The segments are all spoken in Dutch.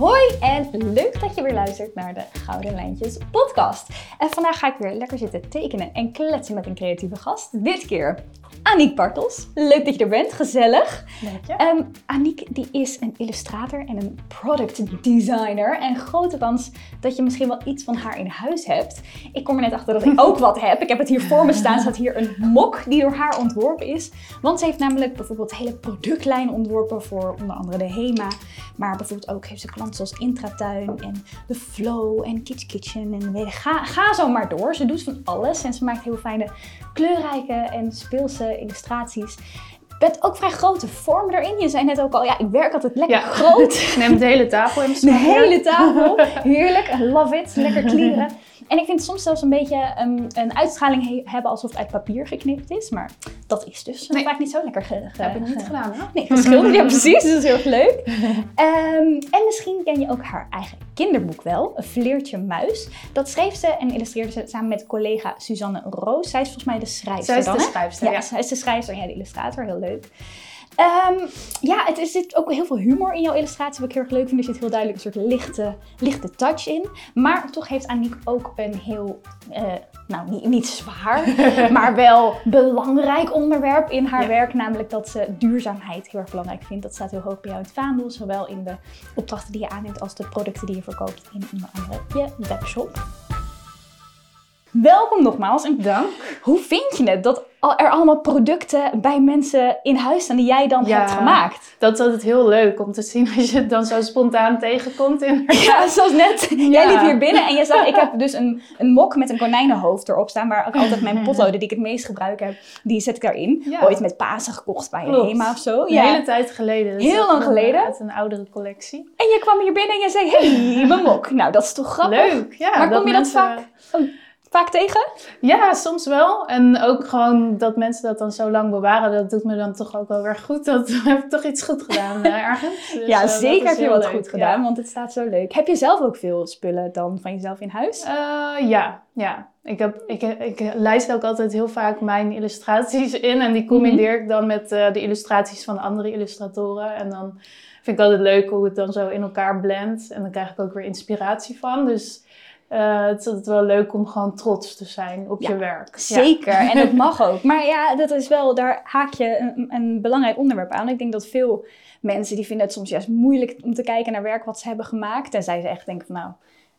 Hoi en leuk dat je weer luistert naar de Gouden Lijntjes podcast. En vandaag ga ik weer lekker zitten tekenen en kletsen met een creatieve gast. Dit keer Aniek Bartels. Leuk dat je er bent, gezellig. Dank je. Um, Aniek die is een illustrator en een product designer. En grote kans dat je misschien wel iets van haar in huis hebt. Ik kom er net achter dat ik ook wat heb. Ik heb het hier voor me staan. Staat hier een mok die door haar ontworpen is. Want ze heeft namelijk bijvoorbeeld hele productlijn ontworpen voor onder andere de HEMA. Maar bijvoorbeeld ook heeft ze klanten zoals Intratuin en The Flow en Kitsch Kitchen. En weet ga, ga zo maar door. Ze doet van alles en ze maakt heel fijne kleurrijke en speelse illustraties. Met ook vrij grote vorm erin. Je zei net ook al, ja, ik werk altijd lekker Ja. groot. Neem de hele tafel in De hele tafel. Heerlijk. I love it. Lekker klieren. En ik vind het soms zelfs een beetje een, een uitstraling he- hebben alsof het uit papier geknipt is. Maar dat is dus Nee. vaak niet zo lekker ge, ge- heb ik niet ge- gedaan, hè? Nee, geschilderd. Ja, precies. Dat is heel erg leuk. Ehm, en misschien ken je ook haar eigen kinderboek wel. Een Vleertje Muis. Dat schreef ze en illustreerde ze samen met collega Suzanne Roos. Zij is volgens mij de schrijfster Zij is dan, de schrijfster, Ja, ja. zij is de schrijfster en jij de illustrator. Heel leuk. Ehm, ja, het is, zit ook heel veel humor in jouw illustratie, wat ik heel erg leuk vind. Er zit heel duidelijk een soort lichte, lichte touch in. Maar toch heeft Aniek ook een heel, eh, nou niet, niet zwaar, maar wel belangrijk onderwerp in haar Ja. werk. Namelijk dat ze duurzaamheid heel erg belangrijk vindt. Dat staat heel hoog bij jou in het vaandel. Zowel in de opdrachten die je aanneemt als de producten die je verkoopt in onder andere je webshop. Welkom nogmaals. En Dank. hoe vind je het dat er allemaal producten bij mensen in huis staan die jij dan Ja. hebt gemaakt? Dat is altijd heel leuk om te zien als je het dan zo spontaan tegenkomt. In Ja, zoals net. Jij liep hier binnen en je zag, ik heb dus een, een mok met een konijnenhoofd erop staan, waar ik altijd mijn potloden die ik het meest gebruik heb, die zet ik daarin. Ja. Ooit met Pasen gekocht bij een. HEMA of zo. Een hele tijd geleden. Is Heel lang geleden? Uit een oudere collectie. En je kwam hier binnen en je zei, hey, mijn mok. Nou, dat is toch grappig? Leuk. Ja, Maar kom je dat vaak, oh, vaak tegen? Ja, soms wel. En ook gewoon dat mensen dat dan zo lang bewaren, dat doet me dan toch ook wel weer goed. Dat heb ik toch iets goed gedaan eh, ergens. Dus, ja, eh, zeker heb je wat leuk, goed ja. gedaan, want het staat zo leuk. Heb je zelf ook veel spullen dan van jezelf in huis? Eh, ja, ja. Ik, heb, ik, ik lijst ook altijd heel vaak mijn illustraties in. En die combineer ik dan met de illustraties van andere illustratoren. En dan vind ik altijd leuk hoe het dan zo in elkaar blendt. En dan krijg ik ook weer inspiratie van. Dus eh, het is altijd wel leuk om gewoon trots te zijn op Ja, je werk. Ja. Zeker, en dat mag ook. Maar ja, dat is wel, daar haak je een, een belangrijk onderwerp aan. Ik denk dat veel mensen die vinden het soms juist moeilijk om te kijken naar werk wat ze hebben gemaakt. Tenzij ze echt denken van nou,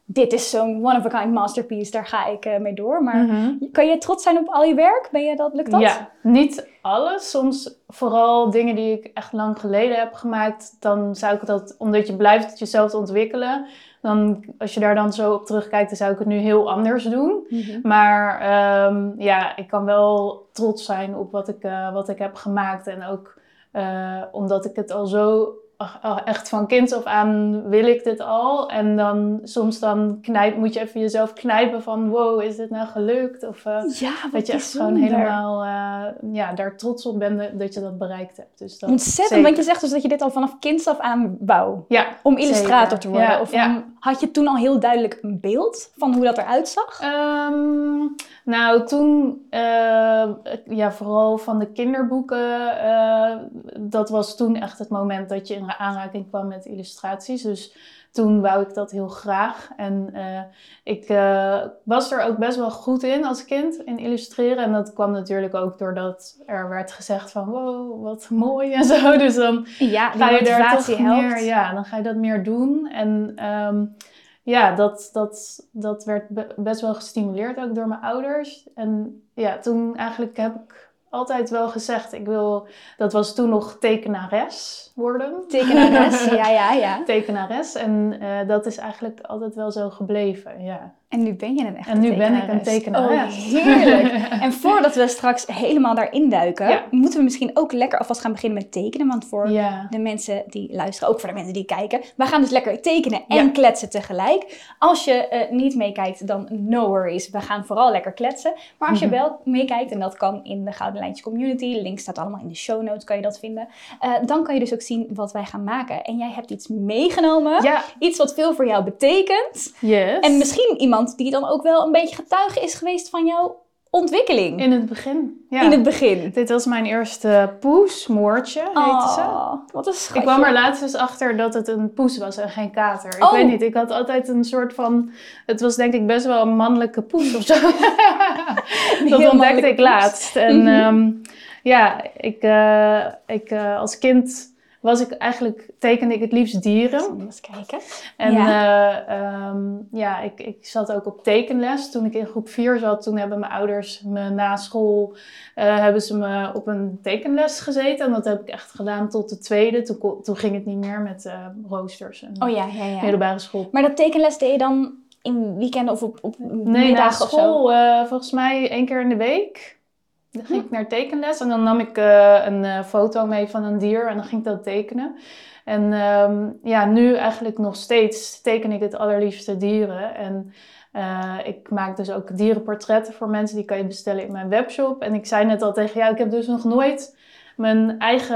dit is zo'n one-of-a-kind masterpiece, daar ga ik eh, mee door. Maar Mhm. kan je trots zijn op al je werk? Ben je dat, lukt dat? Ja, niet alles. Soms vooral dingen die ik echt lang geleden heb gemaakt. Dan zou ik dat, omdat je blijft jezelf ontwikkelen. Dan, als je daar dan zo op terugkijkt, dan zou ik het nu heel anders doen. Mhm. Maar ehm, ja, ik kan wel trots zijn op wat ik, eh, wat ik heb gemaakt. En ook eh, omdat ik het al zo echt van kind af aan wil ik dit al. En dan soms dan knijp, moet je even jezelf knijpen van wow, is dit nou gelukt? Of eh, Ja, dat je echt gewoon helemaal ja, daar trots op bent dat- je dat bereikt hebt. Dus dat, Ontzettend, zeker. want je zegt dus dat je dit al vanaf kinds af aan wou. Ja, Om illustrator Zeker. te worden. Ja, of ja. om- had je toen al heel duidelijk een beeld van hoe dat eruit zag? Ehm, nou, toen, eh, ja, vooral van de kinderboeken, eh, dat was toen echt het moment dat je in aanraking kwam met illustraties. Dus toen wou ik dat heel graag. En eh, ik eh, was er ook best wel goed in als kind, in illustreren. En dat kwam natuurlijk ook doordat er werd gezegd van, wow, wat mooi en zo. Dus dan Ja, ga je daar toch helpt. meer, ja, dan ga je dat meer doen. En ehm, ja, dat, dat, dat werd be- best wel gestimuleerd ook door mijn ouders. En ja, toen eigenlijk heb ik altijd wel gezegd, ik wil, dat was toen nog tekenares worden. Tekenares, ja, ja, ja. Tekenares. En eh, dat is eigenlijk altijd wel zo gebleven, ja. En nu ben je een echte En nu ben ik een tekenares. tekenares. Oh, heerlijk. En voordat we straks helemaal daarin duiken, Ja. moeten we misschien ook lekker alvast gaan beginnen met tekenen. Want voor Ja. de mensen die luisteren, ook voor de mensen die kijken, we gaan dus lekker tekenen en Ja. kletsen tegelijk. Als je eh, niet meekijkt, dan no worries. We gaan vooral lekker kletsen. Maar als je Mhm. wel meekijkt, en dat kan in de Gouden Lijntjes Community, link staat allemaal in de show notes, kan je dat vinden. eh, dan kan je dus ook zien wat wij gaan maken. En jij hebt iets meegenomen, iets wat veel voor jou betekent. yes. En misschien iemand die dan ook wel een beetje getuige is geweest van jouw ontwikkeling. In het begin. Ja. In het begin. Dit was mijn eerste poes, Moortje heette ze. Oh, wat een schatje. Ik kwam er laatst dus achter dat het een poes was en geen kater. Ik Oh. weet niet, ik had altijd een soort van... Het was denk ik best wel een mannelijke poes of zo. dat ontdekte ik laatst. En Mhm. ehm, ja, ik, eh, ik, eh, als kind was ik eigenlijk... tekende ik het liefst dieren. Eens kijken. En Ja. ja, ehm, ja ik, ik zat ook op tekenles. Toen ik in groep 4 zat, toen hebben mijn ouders me na school eh, hebben ze me op een tekenles gezeten. En dat heb ik echt gedaan tot de tweede. Toen, toen ging het niet meer met eh, roosters en Oh ja, ja, ja. middelbare school. Maar dat tekenles deed je dan in weekenden of op, op Nee, na middagen of zo? school eh, volgens mij één keer in de week. Dan ging ik naar tekenles en dan nam ik eh, een eh, foto mee van een dier en dan ging ik dat tekenen. En ehm, ja, nu eigenlijk nog steeds teken ik het allerliefste dieren. En eh, ik maak dus ook dierenportretten voor mensen. Die kan je bestellen in mijn webshop. En ik zei net al tegen jou, ik heb dus nog nooit mijn eigen,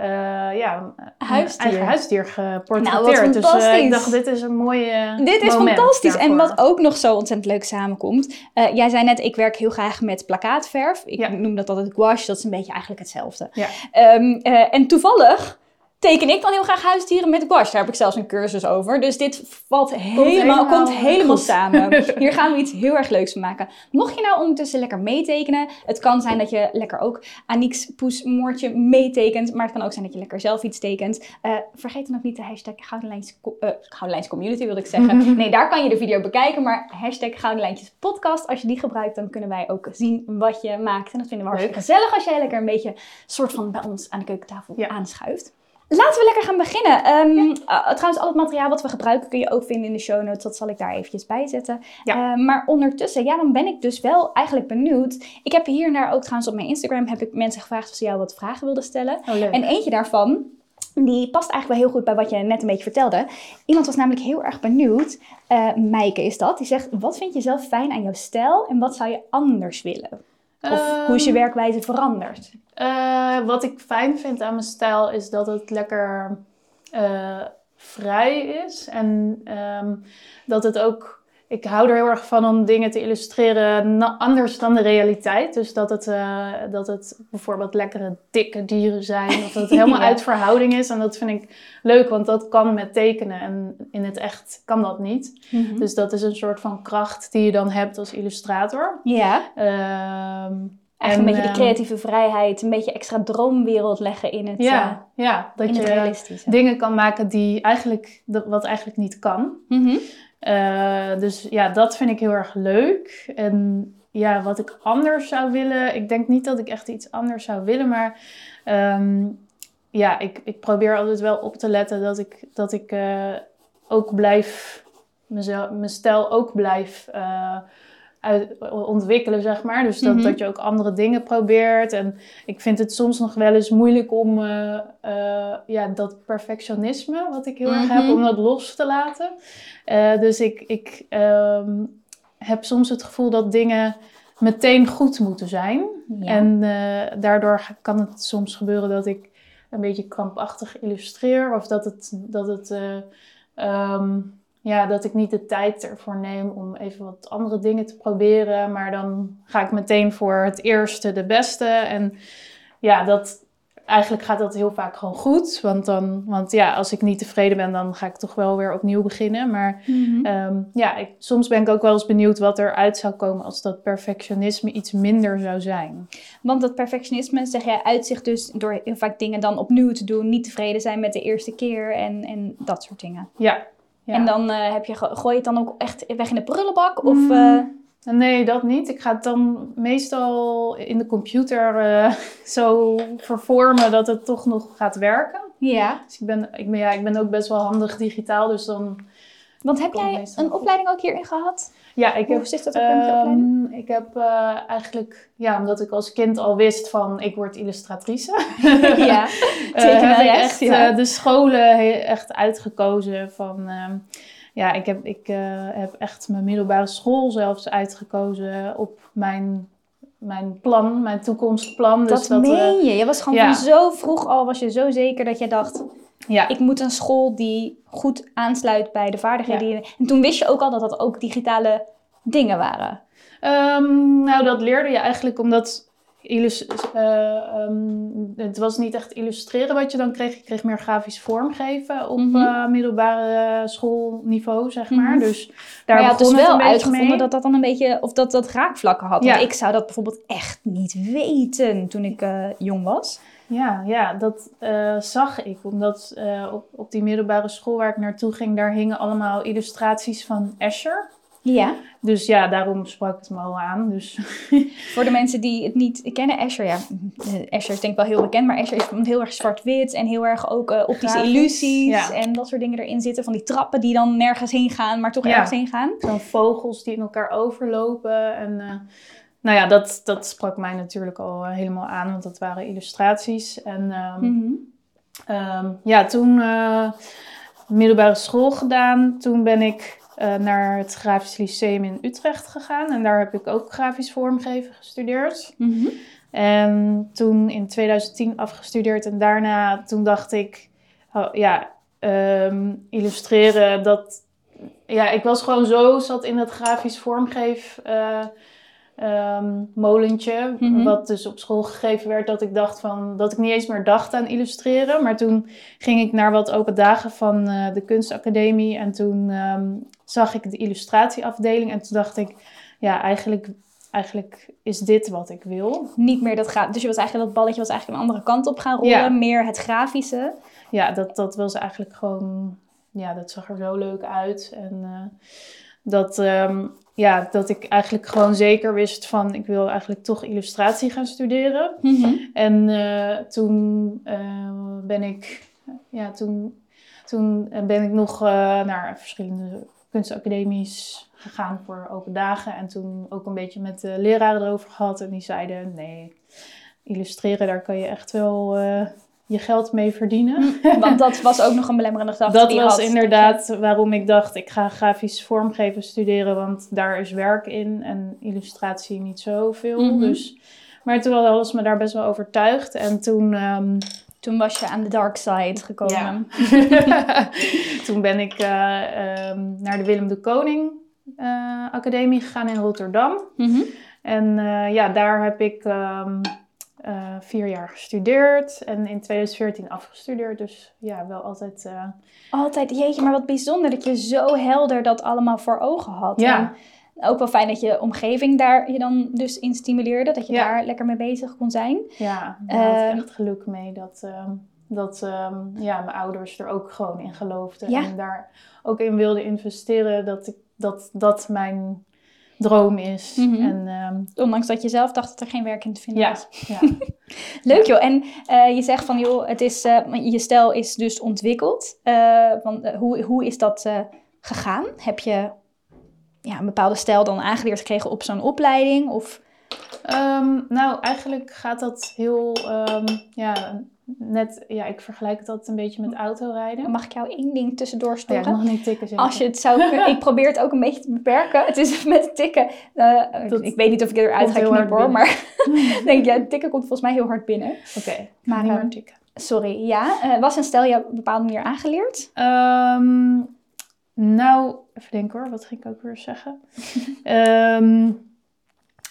eh, ja, Huisdier. eigen huisdier geportretteerd. Nou, dus eh, ik dacht, dit is een mooie Dit is fantastisch. En wat ook nog zo ontzettend leuk samenkomt. eh, jij zei net, ik werk heel graag met plakkaatverf. Ik Ja. noem dat altijd gouache. Dat is een beetje eigenlijk hetzelfde. Ja. Ehm, eh, en toevallig teken ik dan heel graag huisdieren met gouache. Daar heb ik zelfs een cursus over. Dus dit valt helemaal, helemaal komt helemaal samen. Hier gaan we iets heel erg leuks van maken. Mocht je nou ondertussen lekker meetekenen. Het kan zijn dat je lekker ook Aniek's poesmoortje meetekent. Maar het kan ook zijn dat je lekker zelf iets tekent. Eh, vergeet dan ook niet de hashtag Gouden Lijns, Co- eh, Community wilde ik zeggen. Nee, daar kan je de video bekijken. Maar hashtag Gouden Lijntjes podcast. Als je die gebruikt, dan kunnen wij ook zien wat je maakt. En dat vinden we hartstikke gezellig als jij lekker een beetje soort van bij ons aan de keukentafel aanschuift. Laten we lekker gaan beginnen. Ehm, eh, trouwens, al het materiaal wat we gebruiken kun je ook vinden in de show notes. Dat zal ik daar eventjes bij zetten. Ja. Eh, maar ondertussen, ja, dan ben ik dus wel eigenlijk benieuwd. Ik heb hier en daar ook trouwens op mijn Instagram heb ik mensen gevraagd of ze jou wat vragen wilden stellen. Oh. En eentje daarvan, die past eigenlijk wel heel goed bij wat je net een beetje vertelde. Iemand was namelijk heel erg benieuwd. eh Meike is dat. Die zegt, wat vind je zelf fijn aan jouw stijl en wat zou je anders willen? Of hoe is je Ehm, werkwijze veranderd? Eh, wat ik fijn vind aan mijn stijl is dat het lekker eh, vrij is. En ehm, dat het ook. Ik hou er heel erg van om dingen te illustreren anders dan de realiteit. Dus dat het, eh, dat het bijvoorbeeld lekkere dikke dieren zijn. Of dat het helemaal Ja. uit verhouding is. En dat vind ik leuk, want dat kan met tekenen. En in het echt kan dat niet. Dus dat is een soort van kracht die je dan hebt als illustrator. Ja, echt en, een beetje de ehm, creatieve vrijheid, een beetje extra droomwereld leggen in het, Ja, ja eh, dat in je realistische. dingen kan maken die eigenlijk, wat eigenlijk niet kan. Mhm. Eh, dus ja, dat vind ik heel erg leuk. En ja, wat ik anders zou willen, ik denk niet dat ik echt iets anders zou willen, maar ehm, ja, ik, ik probeer altijd wel op te letten dat ik, dat ik eh, ook blijf, mezelf, mijn stijl ook blijf eh, uit, ontwikkelen, zeg maar. Dus dat, Mhm. dat je ook andere dingen probeert. En ik vind het soms nog wel eens moeilijk om eh, eh, ja, dat perfectionisme, wat ik heel erg heb, Mhm. om dat los te laten. Eh, dus ik, ik ehm, heb soms het gevoel dat dingen meteen goed moeten zijn. Ja. En daardoor kan het soms gebeuren dat ik een beetje krampachtig illustreer. Of dat, het, dat, het, eh, ehm, ja, dat ik niet de tijd ervoor neem om even wat andere dingen te proberen. Maar dan ga ik meteen voor het eerste, de beste. En ja, dat, eigenlijk gaat dat heel vaak gewoon goed. Want, dan, want ja, als ik niet tevreden ben, dan ga ik toch wel weer opnieuw beginnen. Maar Mhm. Ehm, ja, ik, soms ben ik ook wel eens benieuwd wat eruit zou komen als dat perfectionisme iets minder zou zijn. Want dat perfectionisme, zeg jij, uitzicht dus door heel vaak dingen dan opnieuw te doen, niet tevreden zijn met de eerste keer en, en dat soort dingen. Ja. Ja. En dan eh, heb je, gooi je het dan ook echt weg in de prullenbak? Of, Mm. eh, Nee, dat niet. Ik ga het dan meestal in de computer eh, zo vervormen dat het toch nog gaat werken. ja. Dus ik ben, ik, ben, ja, ik ben ook best wel handig digitaal, dus dan... Want heb jij een opleiding ook hierin gehad? Ja, ik heb Hoe zit dat ook met je opleiding? Ehm, ik heb eh, eigenlijk, ja, omdat ik als kind al wist van ik word illustratrice. ja, Eh, tekenares, heb ik echt ja. eh, de scholen echt uitgekozen van... ehm, ja, ik heb, ik, heb echt mijn middelbare school zelfs uitgekozen op mijn, mijn plan, mijn toekomstplan. dat, dus dat eh, meen je. Je was gewoon ja. van zo vroeg al, was je zo zeker dat je dacht, ja, ik moet een school die goed aansluit bij de vaardigheden. Ja. die En toen wist je ook al dat dat ook digitale dingen waren? Ehm, nou, dat leerde je eigenlijk omdat illus- eh, ehm, het was niet echt illustreren wat je dan kreeg. Je kreeg meer grafisch vormgeven op Mhm. eh, middelbare schoolniveau, zeg maar. Mhm. Dus daar maar begon dus het wel uitgevonden mee. dat dat dan een beetje, of dat dat raakvlakken had. Ja. Want ik zou dat bijvoorbeeld echt niet weten toen ik eh, jong was. Ja, ja, dat eh, zag ik. Omdat eh, op, op die middelbare school waar ik naartoe ging, daar hingen allemaal illustraties van Escher. Ja. Dus ja, daarom sprak het me al aan. Dus Voor de mensen die het niet kennen, Escher, ja, eh, Escher is denk ik wel heel bekend, maar Escher is heel erg zwart-wit en heel erg ook optische Grafisch, illusies ja. en dat soort dingen erin zitten. Van die trappen die dan nergens heen gaan, maar toch Ja. ergens heen gaan. zo'n vogels die in elkaar overlopen. En nou ja, dat, dat sprak mij natuurlijk al eh, helemaal aan, want dat waren illustraties. En ehm, Mhm. Ehm, ja, toen eh, middelbare school gedaan. Toen ben ik eh, naar het Grafisch Lyceum in Utrecht gegaan. En daar heb ik ook grafisch vormgeven gestudeerd. Mhm. En toen in 2010 afgestudeerd. En daarna, toen dacht ik, oh, ja, ehm, illustreren, dat... Ja, ik was gewoon zo, zat in dat grafisch vormgeef eh, ehm, molentje. Mhm. Wat dus op school gegeven werd, dat ik dacht van, dat ik niet eens meer dacht aan illustreren. Maar toen ging ik naar wat open dagen van eh, de kunstacademie. En toen ehm, zag ik de illustratieafdeling. En toen dacht ik, ja, eigenlijk, eigenlijk is dit wat ik wil. Niet meer dat gaat. Dus je was eigenlijk dat balletje was eigenlijk een andere kant op gaan rollen, Ja. meer het grafische. ja, dat, dat was eigenlijk gewoon, ja, dat zag er zo leuk uit. En eh, dat, ehm, ja, dat ik eigenlijk gewoon zeker wist van, ik wil eigenlijk toch illustratie gaan studeren. Mhm. En eh, toen eh, ben ik, ja, toen, toen ben ik nog eh, naar verschillende kunstacademies gegaan voor open dagen. En toen ook een beetje met de leraren erover gehad. En die zeiden, nee, illustreren, daar kan je echt wel je geld mee verdienen. Want dat was ook nog een belemmerende gedachte Dat die was had. inderdaad waarom ik dacht, ik ga grafisch vormgeven studeren, want daar is werk in en illustratie niet zoveel. Mhm. Dus, maar toen was me daar best wel overtuigd en toen, ehm, Toen was je aan de dark side gekomen. toen ben ik eh, ehm, naar de Willem de Koning eh, Academie gegaan in Rotterdam. Mhm. En eh, ja, daar heb ik ehm, eh, vier jaar gestudeerd en in 2014 afgestudeerd. Dus ja, wel altijd... eh, Altijd, jeetje, maar wat bijzonder dat je zo helder dat allemaal voor ogen had. Ja. En ook wel fijn dat je omgeving daar je dan dus in stimuleerde. Dat je Ja. daar lekker mee bezig kon zijn. Ja, daar had ik Ehm, echt geluk mee dat, ehm, dat ehm, ja, mijn ouders er ook gewoon in geloofden. Ja. En daar ook in wilden investeren dat ik, dat, dat mijn droom is. Mhm. En ehm, Ondanks dat je zelf dacht dat er geen werk in te vinden ja, was. ja. Leuk joh. En eh, je zegt van joh, het is, eh, je stijl is dus ontwikkeld. Eh, want, hoe, hoe is dat gegaan? Heb je ja, een bepaalde stijl dan aangeleerd gekregen op zo'n opleiding? Of Ehm, nou, eigenlijk gaat dat heel, ehm, ja, net, ja, ik vergelijk het altijd een beetje met autorijden. mag ik jou één ding tussendoor Oh ja, storen? ik mag niet tikken zeggen. Als je het zou ik probeer het ook een beetje te beperken. Het is met tikken. eh, Dat ik weet niet of ik eruit ga knippen hoor, maar denk ja, tikken komt volgens mij heel hard binnen. Oké, Maar, niet ehm, meer tikken. Sorry, ja. Eh, was een stijl jou op een bepaalde manier aangeleerd? Ehm, nou, even denken hoor, wat ging ik ook weer zeggen? Ehm,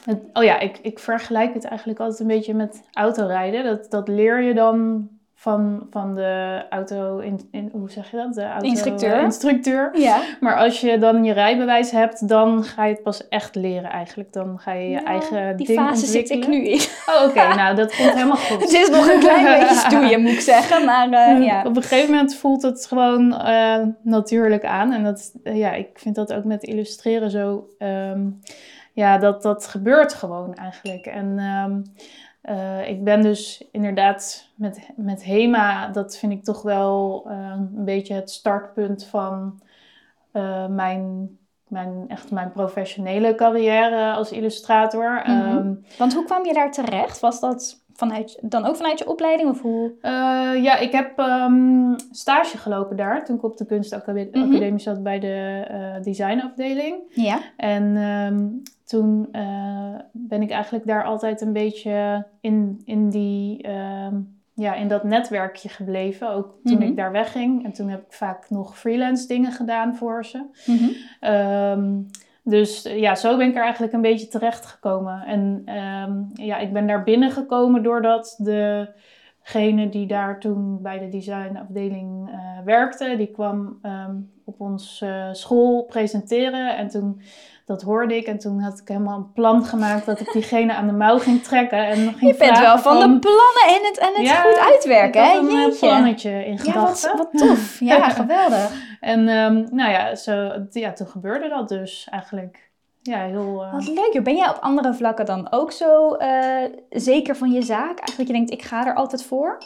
het- oh ja, ik, ik vergelijk het eigenlijk altijd een beetje met autorijden. Dat, dat leer je dan van, van de auto, in, in, hoe zeg je dat? De auto, Instructeur. instructeur. Ja. Maar als je dan je rijbewijs hebt, dan ga je het pas echt leren eigenlijk. Dan ga je je eigen Die ding fase zit ik nu in. Oh, oké, nou dat komt helemaal goed. Het is nog een klein beetje stoeien, moet ik zeggen. Maar eh, ja. Op een gegeven moment voelt het gewoon eh, natuurlijk aan. En dat, ja, ik vind dat ook met illustreren zo. ehm, ja, dat, dat gebeurt gewoon eigenlijk. En ehm, eh, ik ben dus inderdaad met, met HEMA, dat vind ik toch wel eh, een beetje het startpunt van eh, mijn, mijn, echt mijn professionele carrière als illustrator. Mhm. Ehm, Want hoe kwam je daar terecht? Was dat vanuit, dan ook vanuit je opleiding? Of hoe? Eh, ja, ik heb ehm, stage gelopen daar toen ik op de kunstacademie Mhm. zat bij de eh, designafdeling. Ja. En ehm, toen eh, ben ik eigenlijk daar altijd een beetje in, in, die, ehm, ja, in dat netwerkje gebleven. Ook toen Mhm. ik daar wegging. En toen heb ik vaak nog freelance dingen gedaan voor ze. Mhm. Dus ja, zo ben ik er eigenlijk een beetje terecht gekomen. En ehm, ja, ik ben daar binnengekomen doordat degene die daar toen bij de designafdeling uh, werkte, die kwam ehm, op onze school presenteren. En toen dat hoorde ik en toen had ik helemaal een plan gemaakt dat ik diegene aan de mouw ging trekken. En ging je bent wel van, de plannen en het, en het goed uitwerken, hè? een eh, plannetje in gedachten. Ja, wat, wat tof. Ja, geweldig. En um, nou ja, zo, ja, toen gebeurde dat dus eigenlijk. Ja, heel... Uh... Wat leuk. Ben jij op andere vlakken dan ook zo uh, zeker van je zaak? Eigenlijk dat je denkt, ik ga er altijd voor?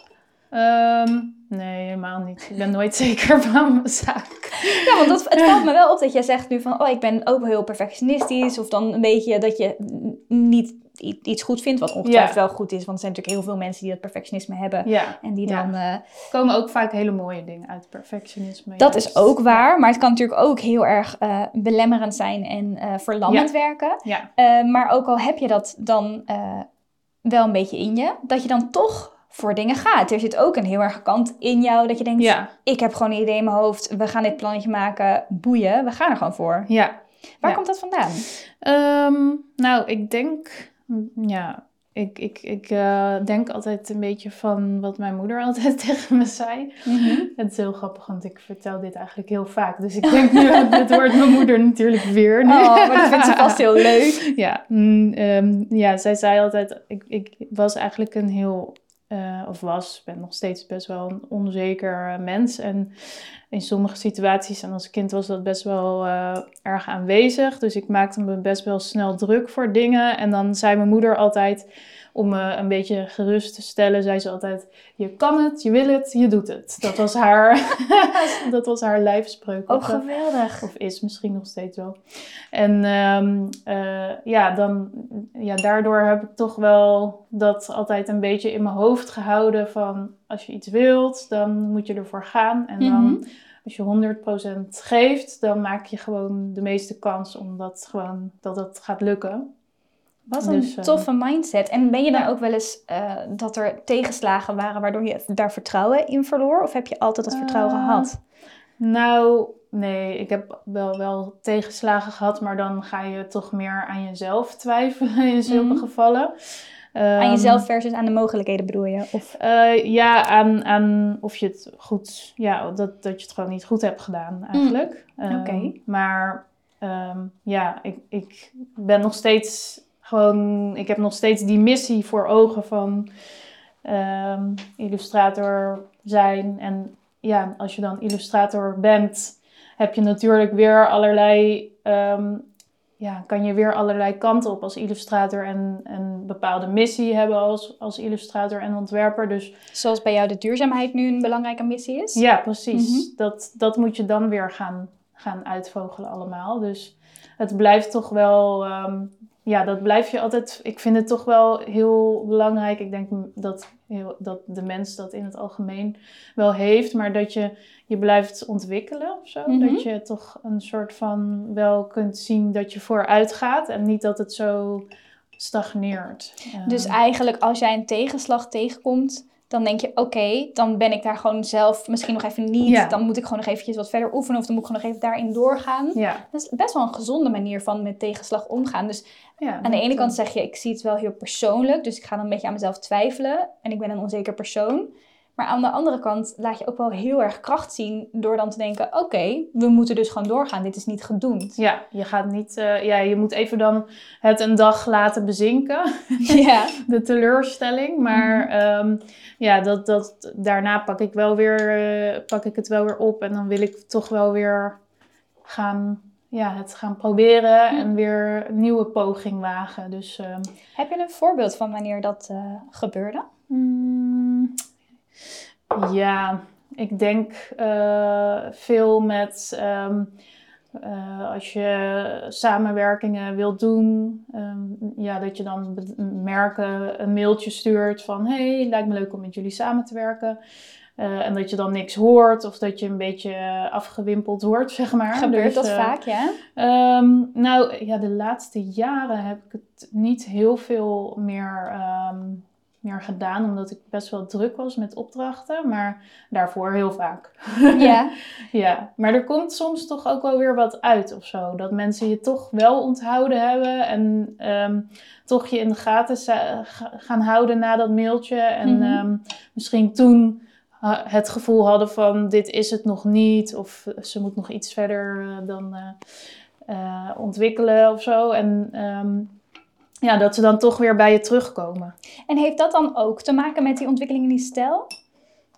Um, nee, helemaal niet. Ik ben nooit zeker van mijn zaak. Ja, want dat, het valt me wel op dat jij zegt nu van... oh, ik ben ook heel perfectionistisch. Of dan een beetje dat je niet iets goed vindt... wat ongetwijfeld wel goed is. Want er zijn natuurlijk heel veel mensen die dat perfectionisme hebben. Ja. En die dan... Uh, komen ook vaak hele mooie dingen uit perfectionisme. Dat is ook waar. Maar het kan natuurlijk ook heel erg uh, belemmerend zijn en uh, verlammend werken. Ja. maar ook al heb je dat dan wel een beetje in je... dat je dan toch voor dingen gaat. Er zit ook een heel erg kant in jou dat je denkt, ja. ik heb gewoon een idee in mijn hoofd, we gaan dit plannetje maken, boeien, we gaan er gewoon voor. Ja. Waar komt dat vandaan? Um, nou, ik denk, ja, ik, ik, ik uh, denk altijd een beetje van wat mijn moeder altijd tegen me zei. Mm -hmm. Het is heel grappig, want ik vertel dit eigenlijk heel vaak. Dus ik denk nu, dit hoort mijn moeder natuurlijk weer nu. Oh, maar dat vindt ze vast heel leuk. Ja, mm, um, ja zij zei altijd, ik, ik was eigenlijk een heel uh, of was, ben nog steeds best wel een onzeker mens. En in sommige situaties, en als kind was dat best wel uh, erg aanwezig. Dus ik maakte me best wel snel druk voor dingen. En dan zei mijn moeder altijd, om me een beetje gerust te stellen, zei ze altijd: Je kan het, je wil het, je doet het. Dat was haar, dat was haar lijfspreuk. Oh, geweldig. Of is misschien nog steeds wel. En um, uh, ja, dan, ja, daardoor heb ik toch wel dat altijd een beetje in mijn hoofd gehouden van als je iets wilt, dan moet je ervoor gaan. En dan, Mhm. als je 100% geeft, dan maak je gewoon de meeste kans om dat gewoon, dat het gaat lukken. Wat een Dus, eh, toffe mindset. En ben je dan ja. ook wel eens eh, dat er tegenslagen waren waardoor je daar vertrouwen in verloor? Of heb je altijd dat vertrouwen Eh, gehad? Nou, nee, ik heb wel, wel tegenslagen gehad, maar dan ga je toch meer aan jezelf twijfelen in zulke Mhm. gevallen. Aan Ehm, jezelf versus aan de mogelijkheden bedoel je? Of... Ja, aan, aan of je het goed, ja, dat, dat je het gewoon niet goed hebt gedaan eigenlijk. Ehm, Mm. Oké. Maar ehm, ja, ik, ik ben nog steeds gewoon, ik heb nog steeds die missie voor ogen van ehm, illustrator zijn. En ja, als je dan illustrator bent, heb je natuurlijk weer allerlei ehm, ja, kan je weer allerlei kanten op als illustrator en een bepaalde missie hebben als, als illustrator en ontwerper. Dus Zoals bij jou de duurzaamheid nu een belangrijke missie is? ja, precies. Mhm. dat, dat moet je dan weer gaan, gaan uitvogelen allemaal. Dus het blijft toch wel, ehm, ja, dat blijf je altijd. Ik vind het toch wel heel belangrijk. Ik denk dat, heel, dat de mens dat in het algemeen wel heeft, maar dat je je blijft ontwikkelen of zo. Mhm. Dat je toch een soort van wel kunt zien dat je vooruit gaat en niet dat het zo stagneert. Dus Ehm, eigenlijk als jij een tegenslag tegenkomt, dan denk je, oké, dan ben ik daar gewoon zelf misschien nog even niet. Ja. Dan moet ik gewoon nog eventjes wat verder oefenen of dan moet ik gewoon nog even daarin doorgaan. ja, Dat is best wel een gezonde manier van met tegenslag omgaan. Dus ja, aan de ene kant zeg je, ik zie het wel heel persoonlijk, dus ik ga dan een beetje aan mezelf twijfelen en ik ben een onzeker persoon. Maar aan de andere kant laat je ook wel heel erg kracht zien door dan te denken, oké, we moeten dus gewoon doorgaan, dit is niet gedoemd. Ja, je gaat niet. eh, ja, je moet even dan het een dag laten bezinken, ja. de teleurstelling. Maar ehm, ja, dat, dat, daarna pak ik, wel weer, eh, pak ik het wel weer op. En dan wil ik toch wel weer gaan, ja, het gaan proberen en weer een nieuwe poging wagen. Dus ehm, Heb je een voorbeeld van wanneer dat eh, gebeurde? Mm, ja, ik denk eh, veel met ehm, eh, als je samenwerkingen wilt doen, ehm, ja, dat je dan merken een mailtje stuurt van hey, lijkt me leuk om met jullie samen te werken. Eh, en dat je dan niks hoort of dat je een beetje afgewimpeld wordt, zeg maar. Gebeurt Dus, dat vaak, ja? Ehm, nou ja, de laatste jaren heb ik het niet heel veel meer meer gedaan, omdat ik best wel druk was met opdrachten. Maar daarvoor heel vaak. Ja. ja, maar er komt soms toch ook wel weer wat uit of zo. Dat mensen je toch wel onthouden hebben en ehm, toch je in de gaten gaan houden na dat mailtje. En Mhm. ehm, misschien toen het gevoel hadden van dit is het nog niet. Of ze moet nog iets verder eh, dan eh, eh, ontwikkelen of zo. En ehm, ja, dat ze dan toch weer bij je terugkomen. En heeft dat dan ook te maken met die ontwikkeling in die stijl?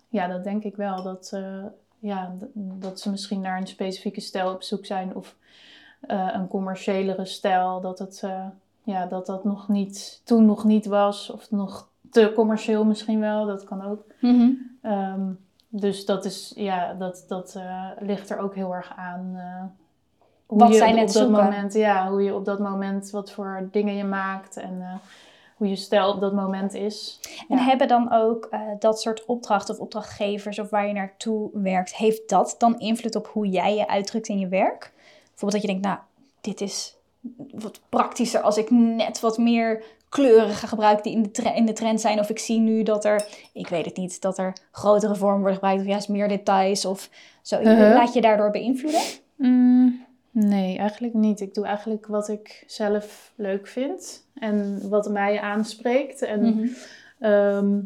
Ja, dat denk ik wel. Dat, eh, ja, dat ze misschien naar een specifieke stijl op zoek zijn of eh, een commerciëlere stijl. Dat, het, eh, ja, dat dat nog niet, toen nog niet was of nog te commercieel misschien wel. Dat kan ook. Ehm, dus dat, is, ja, dat, dat ligt er ook heel erg aan. Hoe Wat je zij op net dat moment, ja, hoe je op dat moment, wat voor dingen je maakt en eh, hoe je stijl op dat moment is. En Ja. hebben dan ook eh, dat soort opdrachten of opdrachtgevers of waar je naartoe werkt, heeft dat dan invloed op hoe jij je uitdrukt in je werk? Bijvoorbeeld dat je denkt, nou, dit is wat praktischer als ik net wat meer kleuren ga gebruiken die in de, in de trend zijn. Of ik zie nu dat er, ik weet het niet, dat er grotere vormen worden gebruikt of juist meer details of zo. Uh-huh. Laat je daardoor beïnvloeden? Mm, nee, eigenlijk niet. Ik doe eigenlijk wat ik zelf leuk vind en wat mij aanspreekt. En Mhm. Ehm,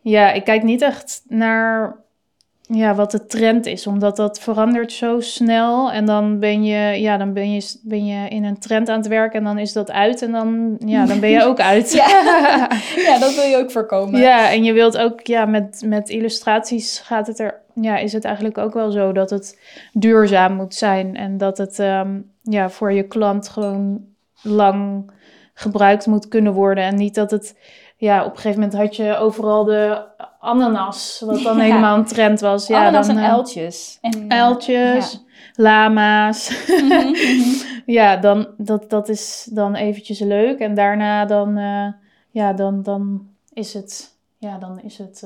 ja, ik kijk niet echt naar ja, wat de trend is, omdat dat verandert zo snel. En dan ben je, ja, dan ben je, ben je in een trend aan het werken en dan is dat uit en dan, ja, dan ben je ook uit. Ja. ja, dat wil je ook voorkomen. Ja, en je wilt ook, ja, met, met illustraties gaat het er, ja, is het eigenlijk ook wel zo dat het duurzaam moet zijn en dat het, ehm, ja, voor je klant gewoon lang gebruikt moet kunnen worden en niet dat het, ja, op een gegeven moment had je overal de ananas, wat dan Ja. helemaal een trend was. Ja, Ananas dan, en eh, uiltjes. En, eh, uiltjes, lama's. ja. Mhm, mhm. ja, dan, dat, dat is dan eventjes leuk. En daarna dan, eh, ja, dan, dan is het, ja, dan is het...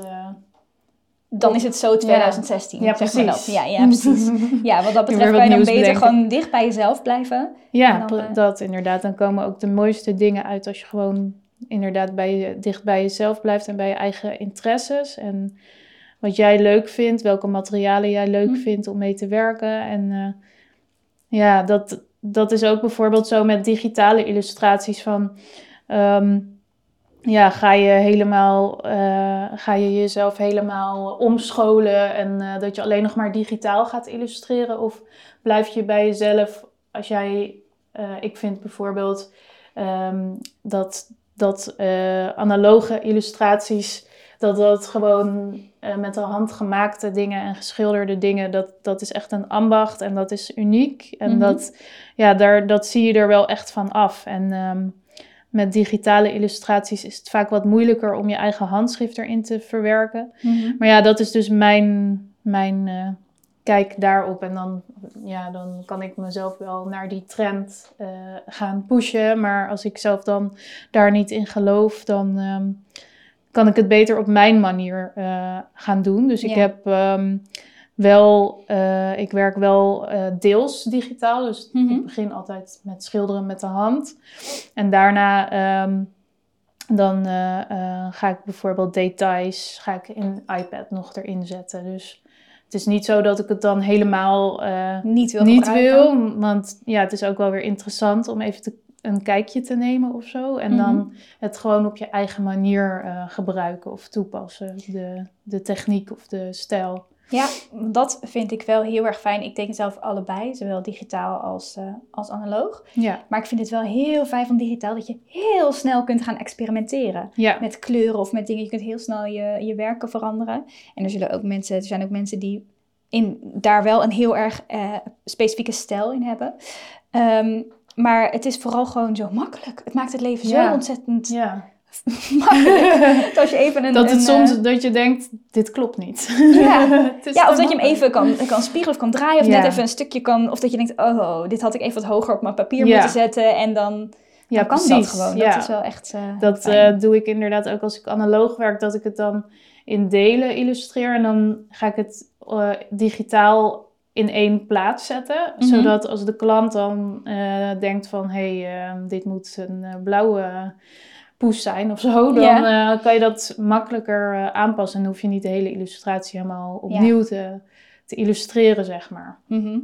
Dan is het zo 2016. Ja, zeg maar precies. dat. Ja, ja, precies. Ja, wat dat betreft kan je dan beter bedenken. gewoon dicht bij jezelf blijven. Ja, dan, dat inderdaad. Dan komen ook de mooiste dingen uit als je gewoon inderdaad bij je, dicht bij jezelf blijft en bij je eigen interesses. En wat jij leuk vindt, welke materialen jij leuk Mhm. vindt om mee te werken. En eh, ja, dat, dat is ook bijvoorbeeld zo met digitale illustraties van... ehm, ja, ga je helemaal, eh, ga je jezelf helemaal omscholen en eh, dat je alleen nog maar digitaal gaat illustreren? Of blijf je bij jezelf als jij, ik vind bijvoorbeeld ehm, dat, dat eh, analoge illustraties, dat dat gewoon eh, met de hand gemaakte dingen en geschilderde dingen, dat, dat is echt een ambacht en dat is uniek. En Mhm. dat, ja, daar, dat zie je er wel echt van af. En ehm, met digitale illustraties is het vaak wat moeilijker om je eigen handschrift erin te verwerken. Maar ja, dat is dus mijn, mijn eh, kijk daarop. En dan, ja, dan kan ik mezelf wel naar die trend eh, gaan pushen. Maar als ik zelf dan daar niet in geloof, dan ehm, kan ik het beter op mijn manier eh, gaan doen. Dus ik heb ehm, wel, eh, ik werk wel deels digitaal. Dus Mhm. ik begin altijd met schilderen met de hand. En daarna ehm, dan ga ik bijvoorbeeld details, ga ik in iPad nog erin zetten. Dus het is niet zo dat ik het dan helemaal eh, Niet wil niet wil. Want ja, het is ook wel weer interessant om even te- een kijkje te nemen of zo. En Mhm. dan het gewoon op je eigen manier eh, gebruiken of toepassen. De, de techniek of de stijl. Ja, dat vind ik wel heel erg fijn. Ik teken zelf allebei, zowel digitaal als, eh, als analoog. Ja, Maar ik vind het wel heel fijn van digitaal dat je heel snel kunt gaan experimenteren. ja. Met kleuren of met dingen. Je kunt heel snel je, je werken veranderen. En er, zullen ook mensen, er zijn ook mensen die in, daar wel een heel erg eh, specifieke stijl in hebben. Ehm, maar het is vooral gewoon zo makkelijk. Het maakt het leven Ja. zo ontzettend ja. Makkelijk. dat je even een... Dat het een, soms eh, dat je denkt, dit klopt niet. Ja. Ja, of dat je hem even kan, kan spiegelen of kan draaien. Of Ja. net even een stukje kan... Of dat je denkt, oh, dit had ik even wat hoger op mijn papier Ja. moeten zetten. En dan, Ja, dan kan dat gewoon. Ja. Dat is wel echt eh, Dat eh, doe ik inderdaad ook als ik analoog werk, dat ik het dan in delen illustreer. En dan ga ik het digitaal in één plaats zetten. Mhm. Zodat als de klant dan denkt van... hé, hey, eh, dit moet een blauwe poes zijn of zo, dan eh, kan je dat makkelijker eh, aanpassen. En hoef je niet de hele illustratie helemaal opnieuw te, te illustreren, zeg maar. Mhm.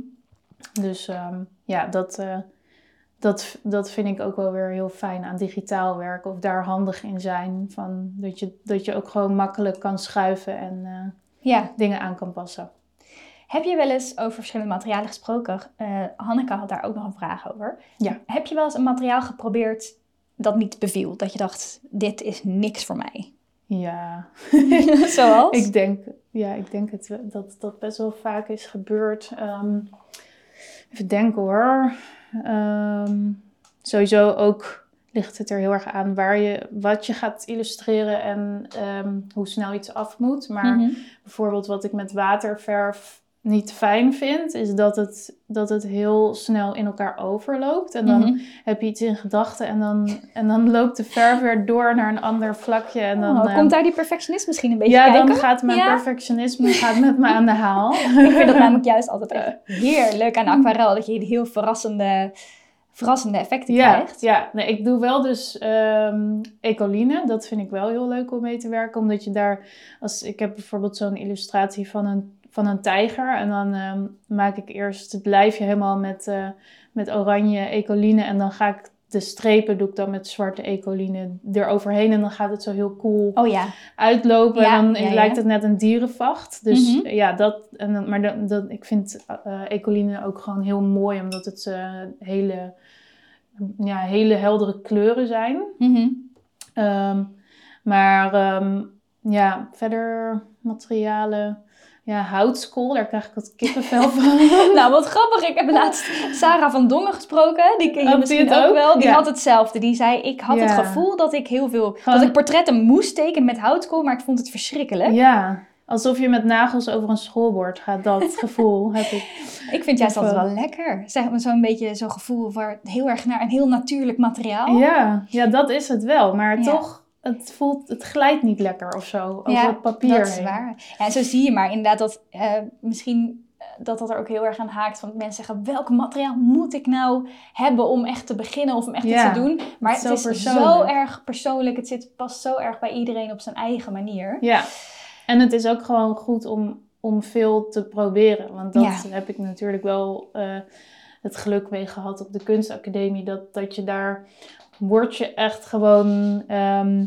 Dus ehm, ja, dat, eh, dat, dat vind ik ook wel weer heel fijn aan digitaal werken. Of daar handig in zijn. Van dat, je, dat je ook gewoon makkelijk kan schuiven en Ja. dingen aan kan passen. Heb je wel eens over verschillende materialen gesproken? Hanneke had daar ook nog een vraag over. Ja. Heb je wel eens een materiaal geprobeerd dat niet beviel? Dat je dacht, dit is niks voor mij. Ja, Zoals? ik denk, ja, ik denk het, dat dat best wel vaak is gebeurd. Ehm, even denken hoor. Ehm, sowieso ook ligt het er heel erg aan waar je, wat je gaat illustreren en ehm, hoe snel iets af moet. Maar Mhm. bijvoorbeeld wat ik met waterverf niet fijn vind, is dat het, dat het heel snel in elkaar overloopt. En dan Mhm. heb je iets in gedachten en dan, en dan loopt de verf weer door naar een ander vlakje. En dan, Oh, eh, komt daar die perfectionist misschien een beetje ja, kijken? dan gaat mijn Ja. perfectionisme gaat met me aan de haal. Ik vind dat namelijk juist altijd echt heerlijk aan aquarel. Dat je heel verrassende, verrassende effecten Ja, krijgt. ja. Nee, ik doe wel dus ehm ecoline. Dat vind ik wel heel leuk om mee te werken. Omdat je daar, als ik heb bijvoorbeeld zo'n illustratie van een, van een tijger. En dan ehm, maak ik eerst het lijfje helemaal met, eh, met oranje ecoline. En dan ga ik de strepen doe ik dan met zwarte ecoline eroverheen. En dan gaat het zo heel cool Oh ja. uitlopen. Ja, en dan ja, lijkt het net een dierenvacht. Dus Mhm. ja, dat. En, dan- maar dat, dat, ik vind eh ecoline ook gewoon heel mooi. Omdat het eh, hele, ja, hele heldere kleuren zijn. Mhm. Ehm, maar ehm, ja, verder materialen. Ja, houtskool, daar krijg ik wat kippenvel van. Nou, wat grappig. Ik heb laatst Sarah van Dongen gesproken. Die ken je die misschien het ook, ook? wel. Die Ja. had hetzelfde. Die zei, ik had het gevoel dat ik heel veel... Gewoon- Dat ik portretten moest tekenen met houtkool, maar ik vond het verschrikkelijk. ja, alsof je met nagels over een schoolbord gaat. Dat gevoel heb ik. Ik vind juist altijd wel lekker. Zeg maar zo'n beetje zo'n gevoel waar heel erg naar een heel natuurlijk materiaal. Ja, ja, dat is het wel. Maar Ja. toch, het voelt, het glijdt niet lekker of zo over Ja, het papier Dat is heen. waar. Ja, en zo zie je maar inderdaad dat eh, misschien eh, dat dat er ook heel erg aan haakt. Want mensen zeggen, welk materiaal moet ik nou hebben om echt te beginnen of om echt Ja, iets te doen? Maar het het is zo zo erg persoonlijk. Het zit, past zo erg bij iedereen op zijn eigen manier. Ja, en het is ook gewoon goed om, om veel te proberen. Want dat Ja. heb ik natuurlijk wel eh, het geluk mee gehad op de kunstacademie. Dat, dat je daar word je echt gewoon... ehm,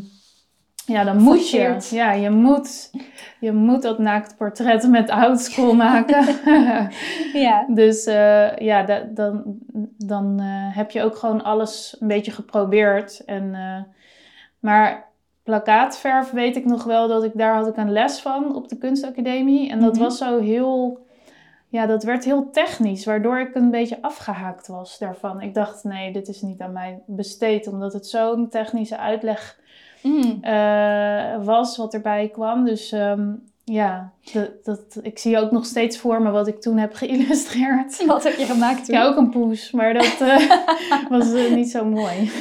ja, dan moet je. Ja, je moet, je moet dat naaktportret met houtskool maken. Ja. Dus eh, ja, da- dan, dan eh, heb je ook gewoon alles een beetje geprobeerd. En, eh, maar plakkaatverf weet ik nog wel dat ik daar had ik een les van op de kunstacademie. En dat Mhm. was zo heel, ja, dat werd heel technisch, waardoor ik een beetje afgehaakt was daarvan. Ik dacht, nee, dit is niet aan mij besteed, omdat het zo'n technische uitleg Mm. eh, was wat erbij kwam. Dus ehm, ja, dat, dat, ik zie ook nog steeds voor me wat ik toen heb geïllustreerd. Wat heb je gemaakt toen? Ja, ook een poes, maar dat eh, was eh, niet zo mooi.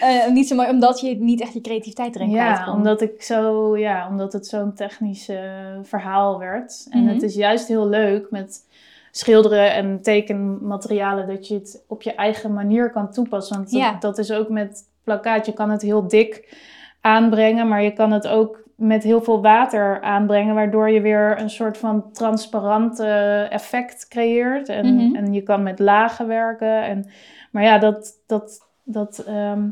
Eh, niet zo mooi, omdat je niet echt je creativiteit erin kwijt ja, kon. omdat, ik zo, ja, omdat het zo'n technisch verhaal werd. En Mhm. het is juist heel leuk met schilderen en tekenmaterialen dat je het op je eigen manier kan toepassen. Want dat, Ja. dat is ook met plakkaat. Je kan het heel dik aanbrengen, maar je kan het ook met heel veel water aanbrengen, waardoor je weer een soort van transparant effect creëert. En, Mhm. en je kan met lagen werken. En, maar ja, dat, dat, dat, ehm,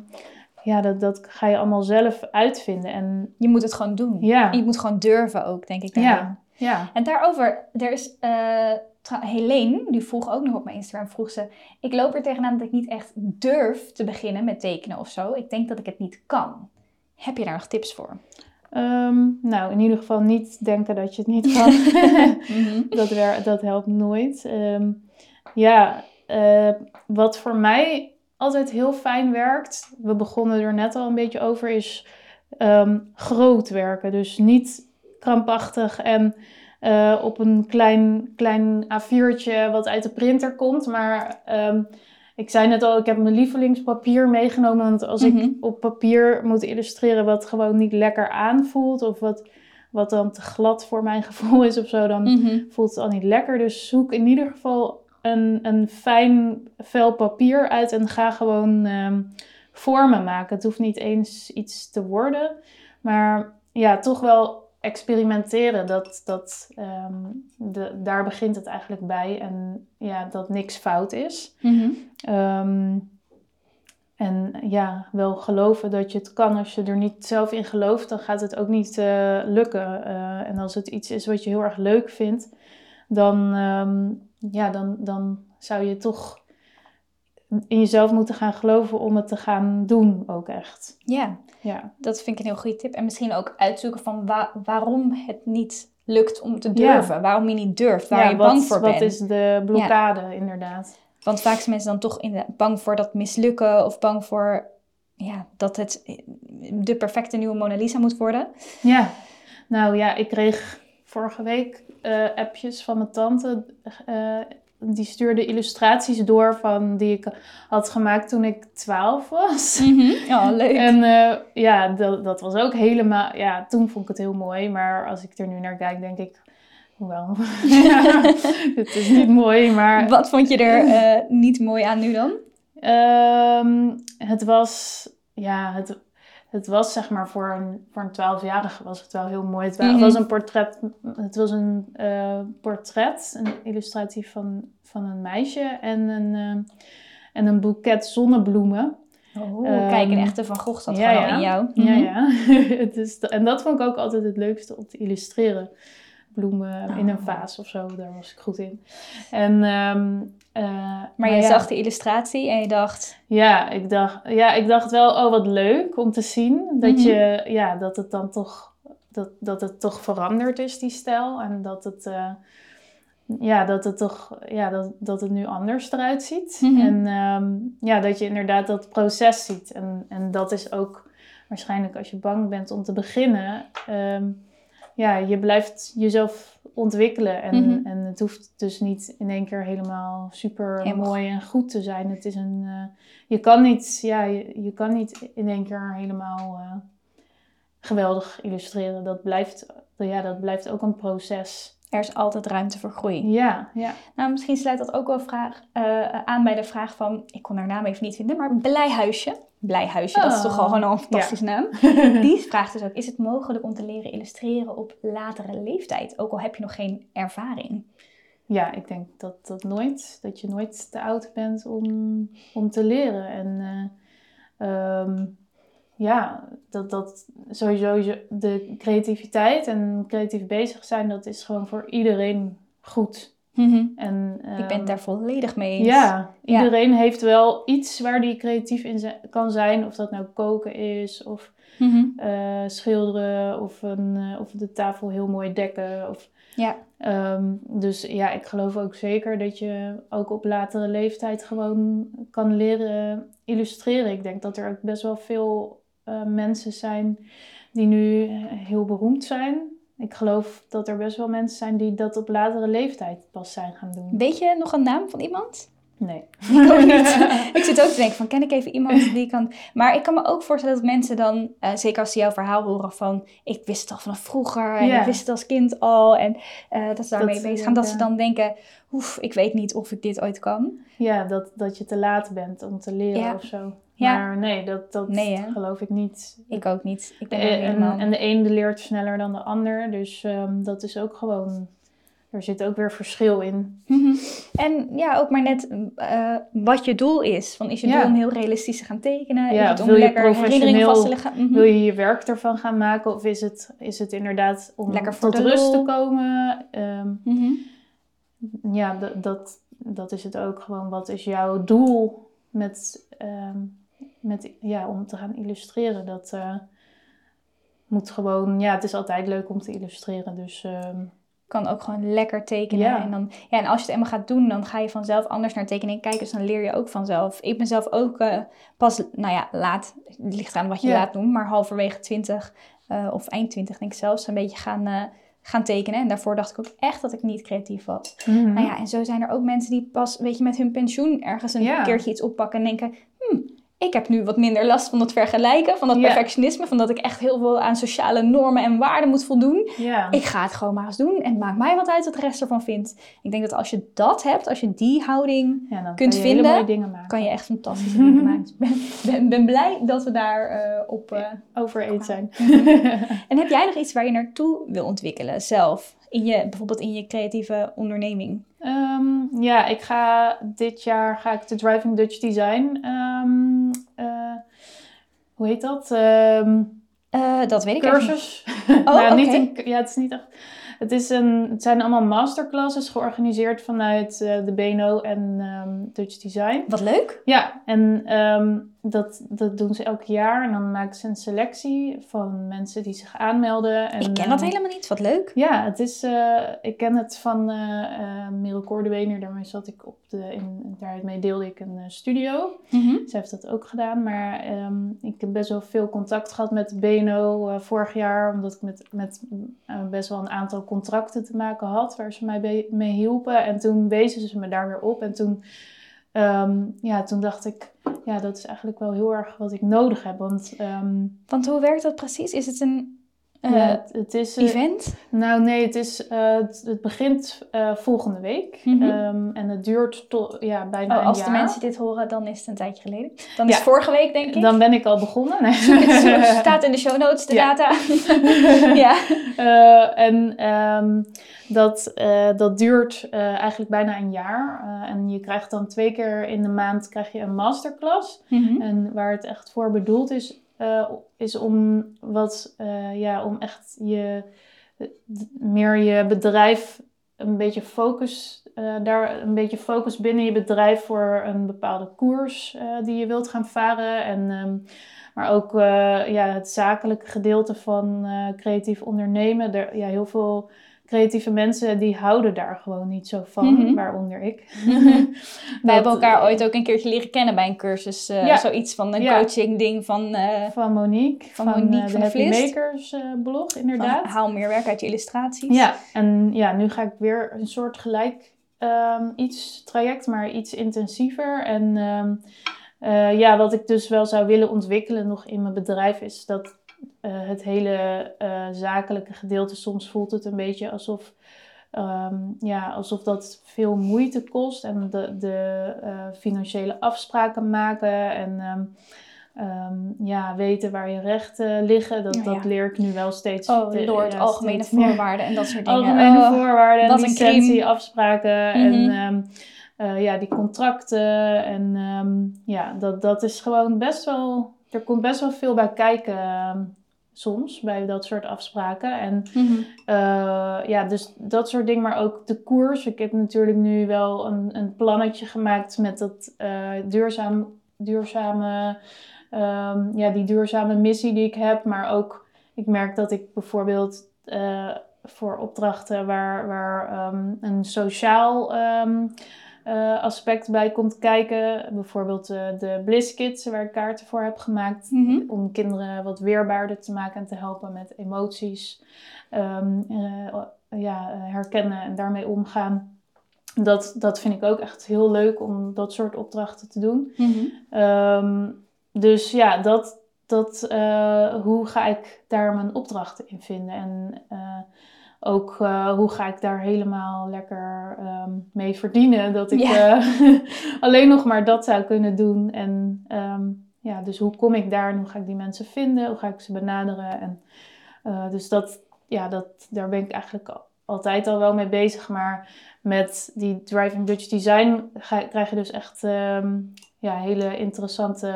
ja dat, dat ga je allemaal zelf uitvinden. En Je moet het gewoon doen. ja, En je moet gewoon durven ook, denk ik. daarin. ja, ja. En daarover, er is eh Helene, die vroeg ook nog op mijn Instagram, vroeg ze... Ik loop er tegenaan dat ik niet echt durf te beginnen met tekenen of zo. Ik denk dat ik het niet kan. Heb je daar nog tips voor? Ehm, nou, in ieder geval niet denken dat je het niet kan. Mhm. dat, wer- dat helpt nooit. Ehm, ja, eh, wat voor mij altijd heel fijn werkt, we begonnen er net al een beetje over, is ehm, groot werken. Dus niet krampachtig en eh, op een klein, klein A4'tje wat uit de printer komt. Maar ik zei net al, ik heb mijn lievelingspapier meegenomen. Want als Mhm. ik op papier moet illustreren wat gewoon niet lekker aanvoelt... of wat, wat dan te glad voor mijn gevoel is of zo... dan Mhm. voelt het al niet lekker. Dus zoek in ieder geval een, een fijn vel papier uit en ga gewoon ehm, vormen maken. Het hoeft niet eens iets te worden, maar ja, toch wel experimenteren. Dat, dat, ehm, de, daar begint het eigenlijk bij. En ja, dat niks fout is. Mhm. Ehm, en ja, wel geloven dat je het kan. Als je er niet zelf in gelooft, dan gaat het ook niet eh, lukken. Eh, en als het iets is wat je heel erg leuk vindt, dan, ehm, ja, dan, dan zou je toch in jezelf moeten gaan geloven om het te gaan doen ook echt. Ja, Ja, dat vind ik een heel goede tip. En misschien ook uitzoeken van wa- waarom het niet lukt om te durven. Waarom je niet durft, waar Ja, je wat, bang voor Wat bent. is de blokkade inderdaad? Want vaak zijn mensen dan toch in de, bang voor dat mislukken of bang voor ja, dat het de perfecte nieuwe Mona Lisa moet worden. Ja, nou ja, ik kreeg vorige week eh, appjes van mijn tante. eh, die stuurde illustraties door van die ik had gemaakt toen ik 12 was. Oh, leuk. En eh, ja, dat, dat was ook helemaal. Ja, toen vond ik het heel mooi. Maar als ik er nu naar kijk, denk ik. Wel, ja, het is niet mooi, maar Wat vond je er eh, niet mooi aan nu dan? Ehm, het was, ja, het, het was zeg maar voor een, voor een 12-jarige was het wel heel mooi. Het Mhm. was een portret, het was een eh, portret, een illustratie van, van een meisje en een, eh, en een boeket zonnebloemen. Oh, Ehm, kijk, een echte Van Gogh zat ja, gewoon ja. in jou. Ja, Mhm. ja. het is, en dat vond ik ook altijd het leukste om te illustreren. Bloemen in een Oh. vaas of zo, daar was ik goed in. En, ehm, eh, Maar je ja. zag de illustratie en je dacht, Ja, ik dacht, ja, ik dacht wel, oh wat leuk om te zien. Dat, Mhm. je, ja, dat het dan toch, dat, dat het toch veranderd is, die stijl. En dat het, eh, ja, dat het toch, ja, dat, dat het nu anders eruit ziet. Mhm. En ehm, ja, dat je inderdaad dat proces ziet. En, en dat is ook waarschijnlijk als je bang bent om te beginnen. ehm, ja, je blijft jezelf ontwikkelen. En, Mhm. en het hoeft dus niet in één keer helemaal super Helemaal mooi en goed te zijn. Het is een, eh, je, kan niet, ja, je, je kan niet in één keer helemaal eh, geweldig illustreren. Dat blijft, ja, dat blijft ook een proces. er is altijd ruimte voor groei. Ja, ja. Nou, misschien sluit dat ook wel vraag, eh, aan bij de vraag van, ik kon haar naam even niet vinden, maar Blijhuisje. Blijhuisje, dat is toch al Oh, gewoon al een fantastische naam. Die vraagt dus ook, is het mogelijk om te leren illustreren op latere leeftijd? Ook al heb je nog geen ervaring. Ja, ik denk dat, dat nooit, dat je nooit te oud bent om, om te leren. En eh, ehm, ja, dat, dat sowieso de creativiteit en creatief bezig zijn, dat is gewoon voor iedereen goed. En, Ik ben ehm, het daar volledig mee eens. Ja, Ja. iedereen heeft wel iets waar die creatief in kan zijn. Of dat nou koken is, of Mhm. eh, schilderen, of, een, eh, of de tafel heel mooi dekken. Of, Ja. Ehm, dus ja, ik geloof ook zeker dat je ook op latere leeftijd gewoon kan leren illustreren. Ik denk dat er ook best wel veel eh, mensen zijn die nu heel beroemd zijn. Ik geloof dat er best wel mensen zijn die dat op latere leeftijd pas zijn gaan doen. Weet je nog een naam van iemand? Nee. Ik ook niet. ik zit ook te denken van, ken ik even iemand die kan... Maar ik kan me ook voorstellen dat mensen dan, eh, zeker als ze jouw verhaal horen van... Ik wist het al vanaf vroeger en Ja. ik wist het als kind al. En eh, dat ze daarmee Dat bezig gaan. Dat ze denken- dan denken, oef, ik weet niet of ik dit ooit kan. Ja, dat, dat je te laat bent om te leren Ja. of zo. Ja. Maar nee, dat, dat Nee, geloof ik niet. Ik ook niet. Ik ben er En, helemaal... en de ene leert sneller dan de ander. Dus ehm, dat is ook gewoon... Er zit ook weer verschil in. Mhm. En ja, ook maar net eh, wat je doel is. Van, is je Ja. doel om heel realistisch te gaan tekenen? Ja, is het om wil je lekker herinneringen professioneel- vast te leggen? Mhm. Wil je je werk ervan gaan maken? Of is het, is het inderdaad om Lekker voor tot de rust te komen? Ehm, Mhm. ja, dat, dat, dat is het ook gewoon. Wat is jouw doel met, ehm, met, ja, om te gaan illustreren? Dat eh, moet gewoon... Ja, het is altijd leuk om te illustreren. Dus ehm, kan ook gewoon lekker tekenen. Ja. En, dan, ja, en als je het eenmaal gaat doen, dan ga je vanzelf anders naar tekening kijken. Dus dan leer je ook vanzelf. Ik ben zelf ook eh, pas, nou ja, laat. Het ligt aan wat je Ja. laat noemen. Maar halverwege 20 eh, of eind 20 denk ik zelfs een beetje gaan, gaan tekenen. En daarvoor dacht ik ook echt dat ik niet creatief was. mhm. Nou ja, en zo zijn er ook mensen die pas, weet je, met hun pensioen ergens een Ja. keertje iets oppakken en denken... Hm, ik heb nu wat minder last van dat vergelijken, van dat Ja. perfectionisme, van dat ik echt heel veel aan sociale normen en waarden moet voldoen. Ja. Ik ga het gewoon maar eens doen en maakt mij wat uit wat de rest ervan vindt. Ik denk dat als je dat hebt, als je die houding, ja, kunt je vinden, kan je echt fantastische dingen maken. Dus Ik ben, ben, ben blij dat we daar eh, op... eh, over eens zijn. En heb jij nog iets waar je naartoe wil ontwikkelen zelf? In je, bijvoorbeeld in je creatieve onderneming? Ehm, ja, ik ga dit jaar ga ik de Driving Dutch Design. ehm, eh, hoe heet dat? Ehm, Eh, dat weet ik even niet. cursus. Oh, nou, niet een, ja, het is niet echt. Het, is een, het zijn allemaal masterclasses georganiseerd vanuit eh, de BNO en Dutch Design. Wat leuk. Ja, en dat, dat doen ze elk jaar. En dan maken ze een selectie van mensen die zich aanmelden. En, ik ken dat ehm, helemaal niet. Wat leuk. Ja, het is, eh, ik ken het van eh eh Merel Koordewener. Daarmee zat ik op de, in, daarmee deelde ik een eh, studio. Ze heeft dat ook gedaan. Maar ehm, ik heb best wel veel contact gehad met BNO eh, vorig jaar. Omdat ik met, met eh, best wel een aantal contracten te maken had. Waar ze mij mee hielpen. En toen wezen ze me daar weer op. En toen, ehm, ja, toen dacht ik... Ja, dat is eigenlijk wel heel erg wat ik nodig heb. Want ehm, Want hoe werkt dat precies? Is het een eh, ja, het, is... eh, event? nou, nee, het, is, eh, het, het begint volgende week. Mhm. Ehm, en het duurt tot ja, bijna Oh, een als jaar. de mensen dit horen, dan is het een tijdje geleden. Dan is Ja. vorige week, denk ik. Dan ben ik al begonnen. Nee. Het staat in de show notes, de Ja. data. ja. En ehm, dat, dat duurt eigenlijk bijna een jaar. En je krijgt dan twee keer in de maand krijg je een masterclass. Mhm. En waar het echt voor bedoeld is, eh, is om wat, eh, ja, om echt je, meer je bedrijf een beetje focus, eh, daar een beetje focus binnen je bedrijf voor een bepaalde koers die je wilt gaan varen. En, ehm, maar ook ja, het zakelijke gedeelte van creatief ondernemen. Er, ja, heel veel creatieve mensen die houden daar gewoon niet zo van, Mhm. waaronder ik. Mhm. We hebben elkaar ooit ook een keertje leren kennen bij een cursus. eh, Ja. Zoiets van een Ja. coaching ding van, eh, Van Monique. Van Van, Monique eh, van de Happy Vlist. Makers eh, blog, van inderdaad. haal meer werk uit je illustraties. Ja, en ja, nu ga ik weer een soort gelijk ehm, iets traject, maar iets intensiever. En ehm, eh, ja, wat ik dus wel zou willen ontwikkelen nog in mijn bedrijf is dat eh, het hele eh, zakelijke gedeelte, soms voelt het een beetje alsof, ehm, ja, alsof dat veel moeite kost. En de, de eh, financiële afspraken maken en ehm, ehm, ja, weten waar je rechten liggen. Dat, Ja, dat ja. leer ik nu wel steeds. Oh, Lord, ja, algemene voorwaarden en dat soort dingen. Algemene Oh. voorwaarden, en een licentie, crime. afspraken Mhm. en ja, die contracten. En ja, dat, dat is gewoon best wel... Er komt best wel veel bij kijken soms, bij dat soort afspraken. En Mhm. eh, ja, dus dat soort dingen, maar ook de koers. Ik heb natuurlijk nu wel een, een plannetje gemaakt met dat eh, duurzaam, duurzame, ehm, ja, die duurzame missie die ik heb. Maar ook, ik merk dat ik bijvoorbeeld eh, voor opdrachten waar, waar ehm, een sociaal ehm, eh, aspect bij komt kijken. Bijvoorbeeld eh, de Bliss Kids, waar ik kaarten voor heb gemaakt Mhm. om kinderen wat weerbaarder te maken en te helpen met emoties ehm, eh, ja, herkennen en daarmee omgaan. Dat, dat vind ik ook echt heel leuk om dat soort opdrachten te doen. Mhm. Ehm, dus ja, dat, dat, hoe ga ik daar mijn opdrachten in vinden? En ook eh, hoe ga ik daar helemaal lekker ehm, mee verdienen? Dat ik Ja. eh, alleen nog maar dat zou kunnen doen. En ehm, ja, dus hoe kom ik daar en hoe ga ik die mensen vinden? Hoe ga ik ze benaderen? En, eh, dus dat, ja, dat, daar ben ik eigenlijk al- altijd al wel mee bezig. Maar met die Driving Dutch Design ga, krijg je dus echt ehm, ja, hele interessante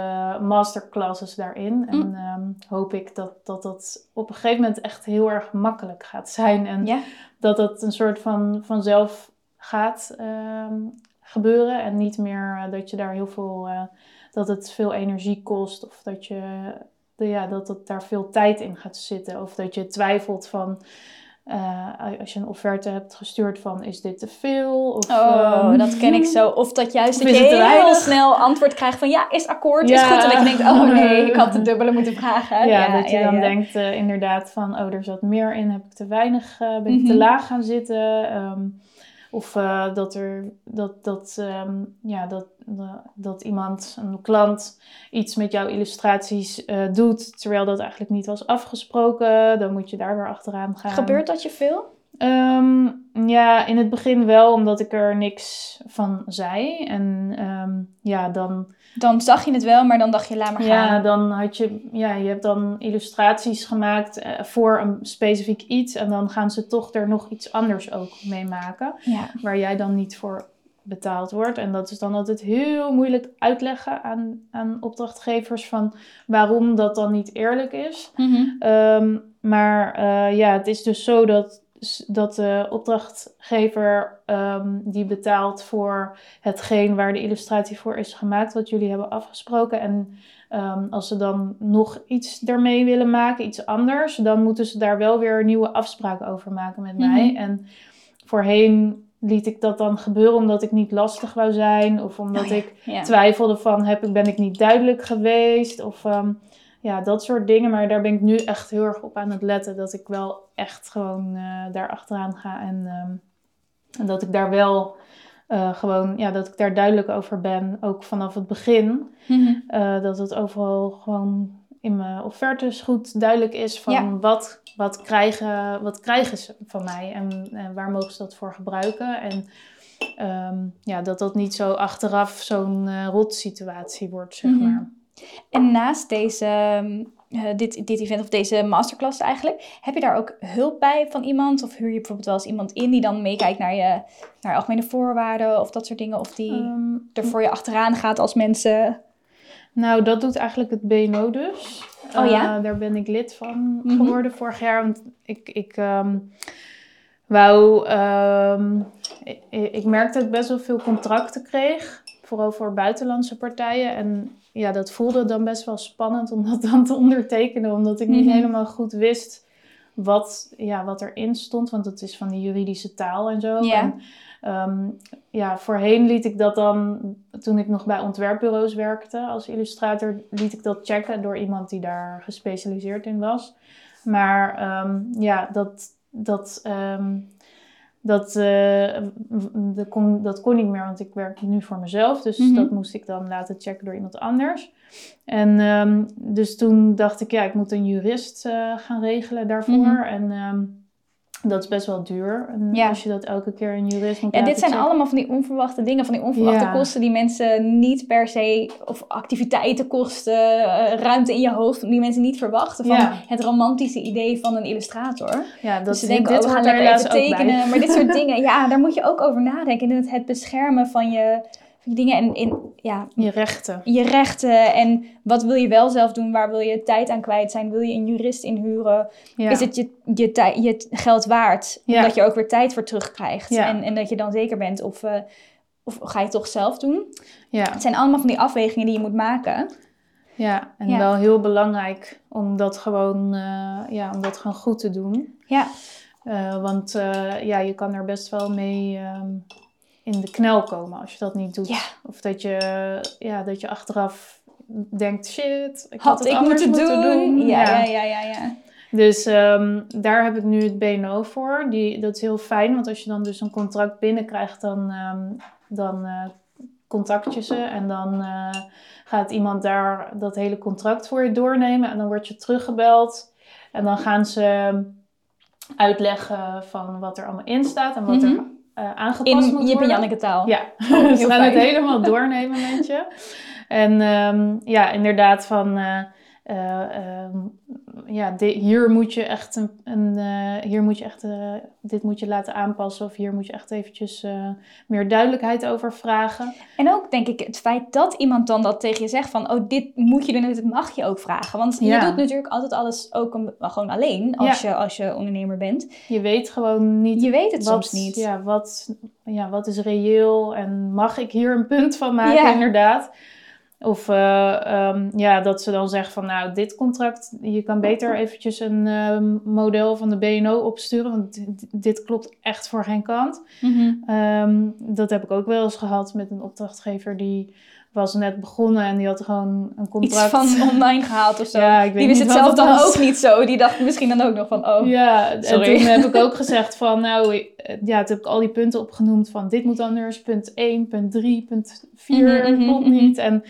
masterclasses daarin. En Mm. ehm, hoop ik dat, dat dat op een gegeven moment echt heel erg makkelijk gaat zijn. En dat het een soort van vanzelf gaat ehm, gebeuren. En niet meer eh, dat je daar heel veel, eh, dat het veel energie kost. Of dat je, de- ja, dat het daar veel tijd in gaat zitten. Of dat je twijfelt van, eh, als je een offerte hebt gestuurd van, is dit te veel? Of, Oh, ehm, dat ken ik zo. Of dat juist Of dat je heel weinig? snel antwoord krijgt van ja, is akkoord, is goed. En dat je denkt, oh nee, ik had de dubbele moeten vragen. Ja, dat je ja, dan denkt eh, inderdaad van, oh, er zat meer in, heb ik te weinig, eh, ben ik te Mhm. laag gaan zitten. Ehm, Of eh, dat, er, dat, dat, ehm, ja, dat, eh, dat iemand, een klant, iets met jouw illustraties eh, doet, terwijl dat eigenlijk niet was afgesproken. Dan moet je daar weer achteraan gaan. Gebeurt dat je veel? Ehm, ja, in het begin wel, omdat ik er niks van zei. En ehm, ja, dan... Dan zag je het wel, maar dan dacht je, laat maar gaan. Ja, dan had je... Ja, je hebt dan illustraties gemaakt eh, voor een specifiek iets. En dan gaan ze toch er nog iets anders ook mee maken. Ja. Waar jij dan niet voor betaald wordt. En dat is dan altijd heel moeilijk uitleggen aan, aan opdrachtgevers van waarom dat dan niet eerlijk is. Mhm. Ehm, maar eh, ja, het is dus zo dat, dat de opdrachtgever ehm, die betaalt voor hetgeen waar de illustratie voor is gemaakt, wat jullie hebben afgesproken. En ehm, als ze dan nog iets ermee willen maken, iets anders, dan moeten ze daar wel weer nieuwe afspraken over maken met mij. Mhm. En voorheen liet ik dat dan gebeuren omdat ik niet lastig wou zijn of omdat Oh ja, ik ja. twijfelde van heb ik, ben ik niet duidelijk geweest of ehm, ja, dat soort dingen. Maar daar ben ik nu echt heel erg op aan het letten dat ik wel echt gewoon eh, daar achteraan ga en, ehm, en dat ik daar wel eh, gewoon, ja, dat ik daar duidelijk over ben, ook vanaf het begin. Mhm. Eh, dat het overal gewoon in mijn offertes goed duidelijk is van Ja. wat, wat, krijgen, wat krijgen ze van mij en, en waar mogen ze dat voor gebruiken. En ehm, ja, dat dat niet zo achteraf zo'n rotsituatie wordt, zeg Mhm. maar. En naast deze, ehm, eh, dit, dit event of deze masterclass eigenlijk, heb je daar ook hulp bij van iemand? Of huur je bijvoorbeeld wel eens iemand in die dan meekijkt naar je, naar algemene voorwaarden of dat soort dingen? Of die Ehm, er voor je achteraan gaat als mensen... Nou, dat doet eigenlijk het BNO dus. Oh ja? Eh, daar ben ik lid van Mhm. geworden vorig jaar. Want ik, ik ehm, wou... ik, ik merkte dat ik best wel veel contracten kreeg. Vooral voor buitenlandse partijen. En ja, dat voelde dan best wel spannend om dat dan te ondertekenen. Omdat ik niet Mhm. helemaal goed wist wat, ja, wat erin stond. Want het is van die juridische taal en zo. Ja. En, ehm, ja, voorheen liet ik dat dan, toen ik nog bij ontwerpbureaus werkte als illustrator, liet ik dat checken door iemand die daar gespecialiseerd in was. Maar ehm, ja, dat, dat, ehm, dat, eh, dat, kon, dat kon niet meer, want ik werk nu voor mezelf. Dus Mhm. dat moest ik dan laten checken door iemand anders. En ehm, dus toen dacht ik, ja, ik moet een jurist eh, gaan regelen daarvoor. Mhm. En ehm, dat is best wel duur. En Ja. als je dat elke keer een jurist moet Ja, dit zijn checken. allemaal van die onverwachte dingen, van die onverwachte Ja. kosten die mensen niet per se, of activiteitenkosten, eh, ruimte in je hoofd, die mensen niet verwachten van het romantische idee van een illustrator. Ja, dat dus ze denken, dit oh, we gaan hoort er lekker even tekenen. Maar dit soort dingen, ja, daar moet je ook over nadenken. En het, het beschermen van je dingen en in, ja, Je rechten. je rechten. En wat wil je wel zelf doen? Waar wil je tijd aan kwijt zijn? Wil je een jurist inhuren? Ja. Is het je, je, tij- je geld waard? Ja. Omdat je ook weer tijd voor terugkrijgt. Ja. En, en dat je dan zeker bent of, eh, of ga je het toch zelf doen? ja. Het zijn allemaal van die afwegingen die je moet maken. Ja, en wel heel belangrijk om dat gewoon, eh, ja, om dat gewoon goed te doen. Ja, Eh, want ja, je kan er best wel mee ehm, in de knel komen als je dat niet doet. Ja. Of dat je, ja, dat je achteraf denkt, shit, ik had, had het ik anders moeten doen. Ja, Ja. ja, ja, ja, ja. Dus ehm, daar heb ik nu het BNO voor. Die, dat is heel fijn, want als je dan dus een contract binnenkrijgt, dan, ehm, dan eh, contact je ze. En dan eh, gaat iemand daar dat hele contract voor je doornemen. En dan word je teruggebeld. En dan gaan ze uitleggen van wat er allemaal in staat en wat Mhm. er eh, aangepast In moet Jip en. Janneke taal. Ja, heel ze gaan het helemaal doornemen met je. En ehm, ja, inderdaad van... eh, eh, ehm, ja, hier moet je echt een, een eh, hier moet je echt, eh, dit moet je laten aanpassen of hier moet je echt eventjes meer duidelijkheid over vragen. En ook denk ik het feit dat iemand dan dat tegen je zegt van... oh, dit moet je doen en dit mag je ook vragen. Want je doet natuurlijk altijd alles ook een- gewoon alleen als, je, als je ondernemer bent. Je weet gewoon niet Je weet het wat, soms niet. Ja, wat, ja, wat is reëel en mag ik hier een punt van maken Ja. inderdaad. Of eh, ehm, ja, dat ze dan zeggen van nou, dit contract, je kan beter eventjes een ehm, model van de BNO opsturen, want dit, klopt echt voor geen kant. Mhm. Ehm, dat heb ik ook wel eens gehad met een opdrachtgever die was net begonnen en die had gewoon een Iets contract. van online gehaald of zo. Ja, ik weet die wist het zelf dan was. ook niet zo. Die dacht misschien dan ook nog van, oh. Ja, en toen heb ik ook gezegd van, nou, ik- ja, toen heb ik al die punten opgenoemd van dit moet anders, punt 1, punt 3, punt 4, Mhm, mhm, klopt mhm. niet. En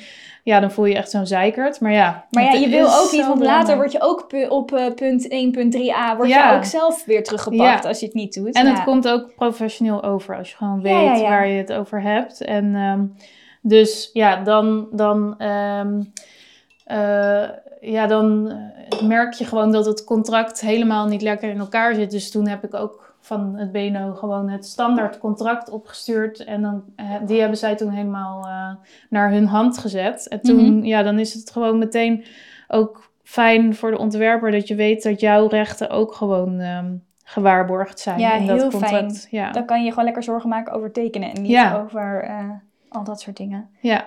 ja, dan voel je echt zo'n zeikert. Maar ja, Maar ja, je wil ook niet, want later word je ook op eh, punt 1.3a, word Ja. je ook zelf weer teruggepakt Ja. als je het niet doet. En het komt ook professioneel over als je gewoon weet waar je het over hebt. En ehm, dus ja, dan, dan, ehm, eh, ja, dan eh, merk je gewoon dat het contract helemaal niet lekker in elkaar zit. Dus toen heb ik ook van het BNO gewoon het standaard contract opgestuurd. En dan, eh, die hebben zij toen helemaal naar hun hand gezet. En toen, Mhm. ja, dan is het gewoon meteen ook fijn voor de ontwerper dat je weet dat jouw rechten ook gewoon ehm, gewaarborgd zijn Ja, in dat heel contract. Ja. Dan kan je gewoon lekker zorgen maken over tekenen en niet Ja. over al dat soort dingen. ja.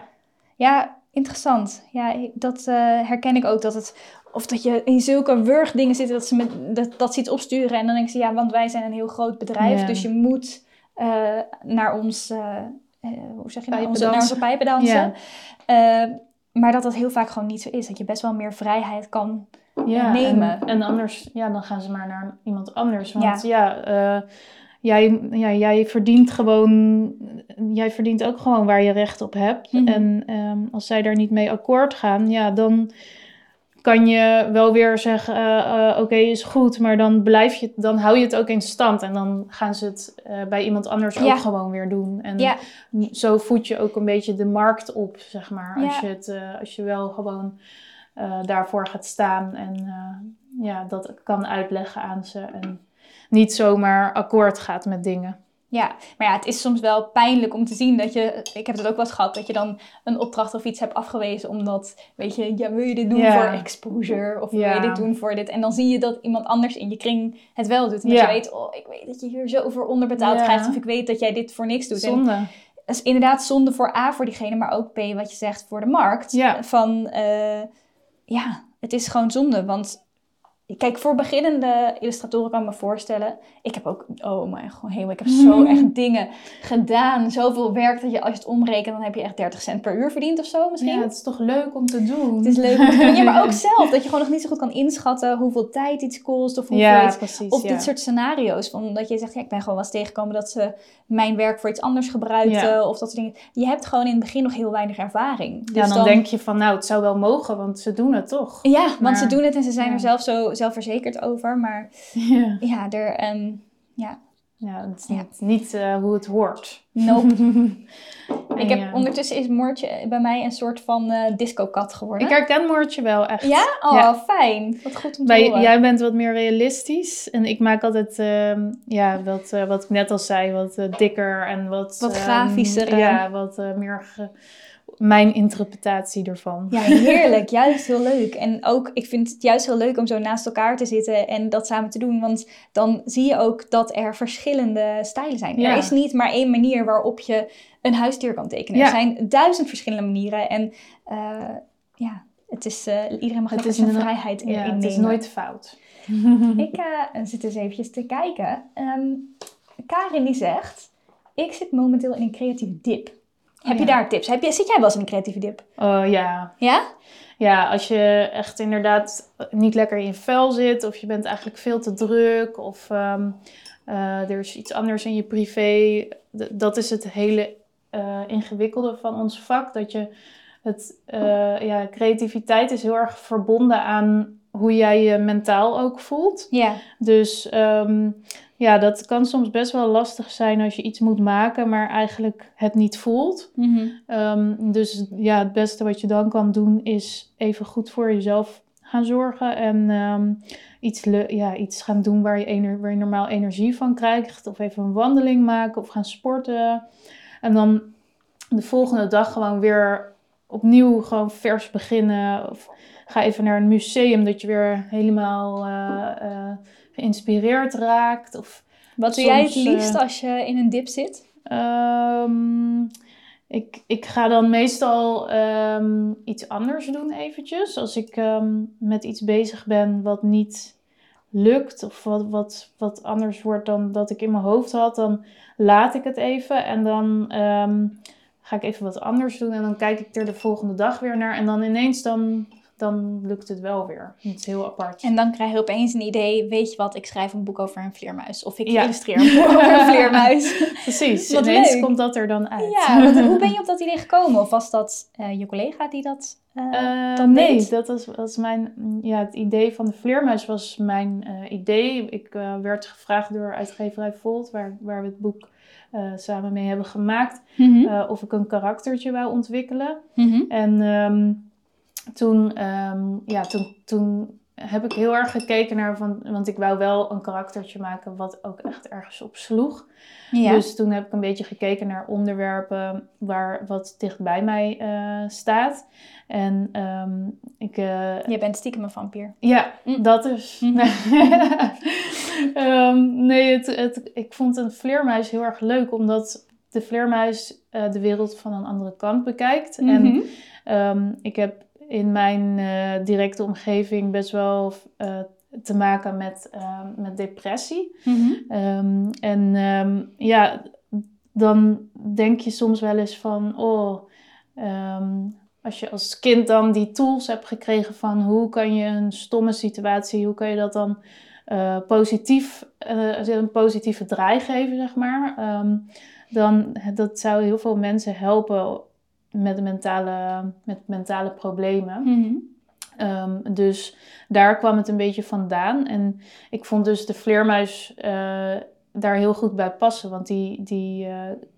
Ja, interessant. Ja, dat eh, herken ik ook. Dat het, of dat je in zulke wurgdingen zit dat ze, met, dat, dat ze iets opsturen. En dan denk ze, ja, want wij zijn een heel groot bedrijf. Ja. Dus je moet eh, naar ons, eh, hoe zeg je nou, onze, naar onze pijpen dansen. Ja. Maar dat dat heel vaak gewoon niet zo is. Dat je best wel meer vrijheid kan. ja, nemen. En, en anders, ja, dan gaan ze maar naar iemand anders. Want ja, jij, ja, jij verdient gewoon, jij verdient ook gewoon waar je recht op hebt. Mhm. En ehm, als zij daar niet mee akkoord gaan, ja, dan kan je wel weer zeggen, eh, eh, oké, is goed, maar dan blijf je, dan hou je het ook in stand en dan gaan ze het eh, bij iemand anders Ja. ook gewoon weer doen. En Ja, zo voed je ook een beetje de markt op, zeg maar. Als, je, het, als je wel gewoon daarvoor gaat staan en ja, dat kan uitleggen aan ze. En niet zomaar akkoord gaat met dingen. Ja, maar ja, het is soms wel pijnlijk om te zien dat je, ik heb het ook wel eens gehad, dat je dan een opdracht of iets hebt afgewezen omdat, weet je, ja, wil je dit doen voor exposure of wil je dit doen voor dit? En dan zie je dat iemand anders in je kring het wel doet. En dat je weet, oh, ik weet dat je hier zo voor onderbetaald krijgt of ik weet dat jij dit voor niks doet. En Zonde. dat is inderdaad zonde voor A, voor diegene, maar ook B, wat je zegt, voor de markt. Ja. Van, eh, ja, het is gewoon zonde, want... Kijk, voor beginnende illustratoren kan ik me voorstellen. Ik heb ook, oh mijn god, hemel, ik heb zo echt dingen gedaan. Zoveel werk dat je, als je het omrekent, dan heb je echt 30 cent per uur verdiend of zo misschien. Ja, het is toch leuk om te doen. Het is leuk om te doen. Ja, maar ook zelf. Dat je gewoon nog niet zo goed kan inschatten hoeveel tijd iets kost. Of hoeveel ja, iets precies. of ja. dit soort scenario's. Van dat je zegt, ja, ik ben gewoon wel eens tegengekomen dat ze mijn werk voor iets anders gebruikten. Ja. Of dat soort dingen. Je hebt gewoon in het begin nog heel weinig ervaring. Dus ja, dan, denk je van, nou, het zou wel mogen, want ze doen het toch. Ja, want ze doen het en ze zijn er zelf zo zelfverzekerd over. Maar Ja, ja, er, ehm, ja, ja het is Ja. niet, niet eh, hoe het hoort. nope. Ik heb, ja. ondertussen is Moortje bij mij een soort van eh disco-kat geworden. Ik herken Moortje wel echt. Ja? Oh, Ja. fijn. Wat goed om te Bij, horen. jij bent wat meer realistisch. En ik maak altijd, ehm, ja, wat, eh, wat ik net al zei, wat dikker en wat... Wat ehm, grafischer, Ja, wat meer ge- mijn interpretatie ervan. Ja, heerlijk. juist heel leuk. En ook, ik vind het juist heel leuk om zo naast elkaar te zitten en dat samen te doen. Want dan zie je ook dat er verschillende stijlen zijn. Ja. Er is niet maar één manier waarop je een huisdier kan tekenen. Ja. Er zijn duizend verschillende manieren. En eh, ja, het is, eh, iedereen mag Het is zijn een- vrijheid erin Ja, het is nooit fout. Ik eh, zit eens eventjes te kijken. Ehm, Karin die zegt, ik zit momenteel in een creatieve dip. Heb je Oh daar tips? Heb je, zit jij wel eens in een creatieve dip? Oh ja. Ja? Ja, als je echt inderdaad niet lekker in je vel zit, of je bent eigenlijk veel te druk, of ehm, eh, er is iets anders in je privé. D- dat is het hele eh, ingewikkelde van ons vak. Dat je het, eh, ja, creativiteit is heel erg verbonden aan hoe jij je mentaal ook voelt. Ja. Dus ehm, ja, dat kan soms best wel lastig zijn als je iets moet maken, maar eigenlijk het niet voelt. Mhm. Ehm, dus ja, het beste wat je dan kan doen is even goed voor jezelf gaan zorgen. En ehm, iets, le- ja, iets gaan doen waar je, ener- waar je normaal energie van krijgt. Of even een wandeling maken of gaan sporten. En dan de volgende dag gewoon weer opnieuw gewoon vers beginnen. Of ga even naar een museum dat je weer helemaal eh, eh, geïnspireerd raakt. Of Wat doe jij het Soms, liefst eh, als je in een dip zit? Ehm, ik, ik ga dan meestal ehm, iets anders doen eventjes. Als ik ehm, met iets bezig ben wat niet lukt of wat, wat, wat anders wordt dan dat ik in mijn hoofd had, dan laat ik het even en dan ga ik even wat anders doen en dan kijk ik er de volgende dag weer naar en dan ineens dan dan lukt het wel weer. Het is heel apart. En dan krijg je opeens een idee, weet je wat, ik schrijf een boek over een vleermuis. Of ik illustreer een boek over een vleermuis. Precies, wat ineens leuk. komt dat er dan uit. Ja, hoe ben je op dat idee gekomen? Of was dat uh, je collega die dat uh, dan Nee, deed? dat was, was mijn, ja, het idee van de vleermuis was mijn uh, idee. Ik werd gevraagd door uitgeverij Volt, waar, waar we het boek samen mee hebben gemaakt, mm -hmm. of ik een karaktertje wou ontwikkelen. Mm -hmm. En... Um, toen, um, ja, toen, toen heb ik heel erg gekeken naar, van, want ik wou wel een karaktertje maken wat ook echt ergens op sloeg. Ja. Dus toen heb ik een beetje gekeken naar onderwerpen waar wat dicht bij mij uh, staat. En um, ik... Uh, Je bent stiekem een vampier. Ja, mm. dat is. Mm. um, nee, het, het, ik vond een vleermuis heel erg leuk, omdat de vleermuis uh, de wereld van een andere kant bekijkt. Mm -hmm. En um, ik heb in mijn uh, directe omgeving best wel uh, te maken met, uh, met depressie. Mm -hmm. um, en um, ja, dan denk je soms wel eens van, oh, um, als je als kind dan die tools hebt gekregen van hoe kan je een stomme situatie, hoe kan je dat dan uh, positief, een positieve draai geven, zeg maar. dan dat zou heel veel mensen helpen met mentale, met mentale problemen. Mm -hmm. um, dus daar kwam het een beetje vandaan. En ik vond dus de vleermuis uh, daar heel goed bij passen. Want die, die, uh,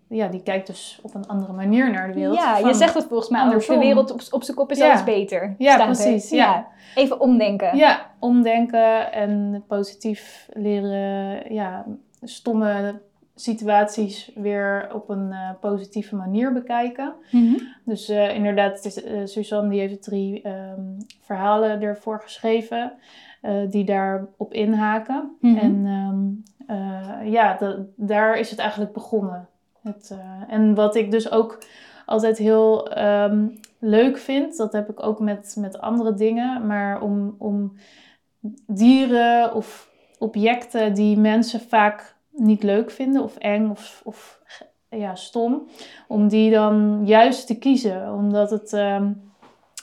ja, die kijkt dus op een andere manier naar de wereld. Ja, je zegt het volgens mij andersom. De wereld op, op zijn kop is ja. alles beter. Ja, precies. Ja. ja. Even omdenken. Ja, omdenken en positief leren ja, stomme situaties weer op een uh, positieve manier bekijken. Mm -hmm. Dus uh, inderdaad, is, uh, Suzanne die heeft drie um, verhalen ervoor geschreven die daarop inhaken. Mm -hmm. En um, ja, de, daar is het eigenlijk begonnen. Het, en wat ik dus ook altijd heel um, leuk vind, dat heb ik ook met, met andere dingen, maar om, om dieren of objecten die mensen vaak niet leuk vinden of eng of, of ja, stom, om die dan juist te kiezen. Omdat het, um,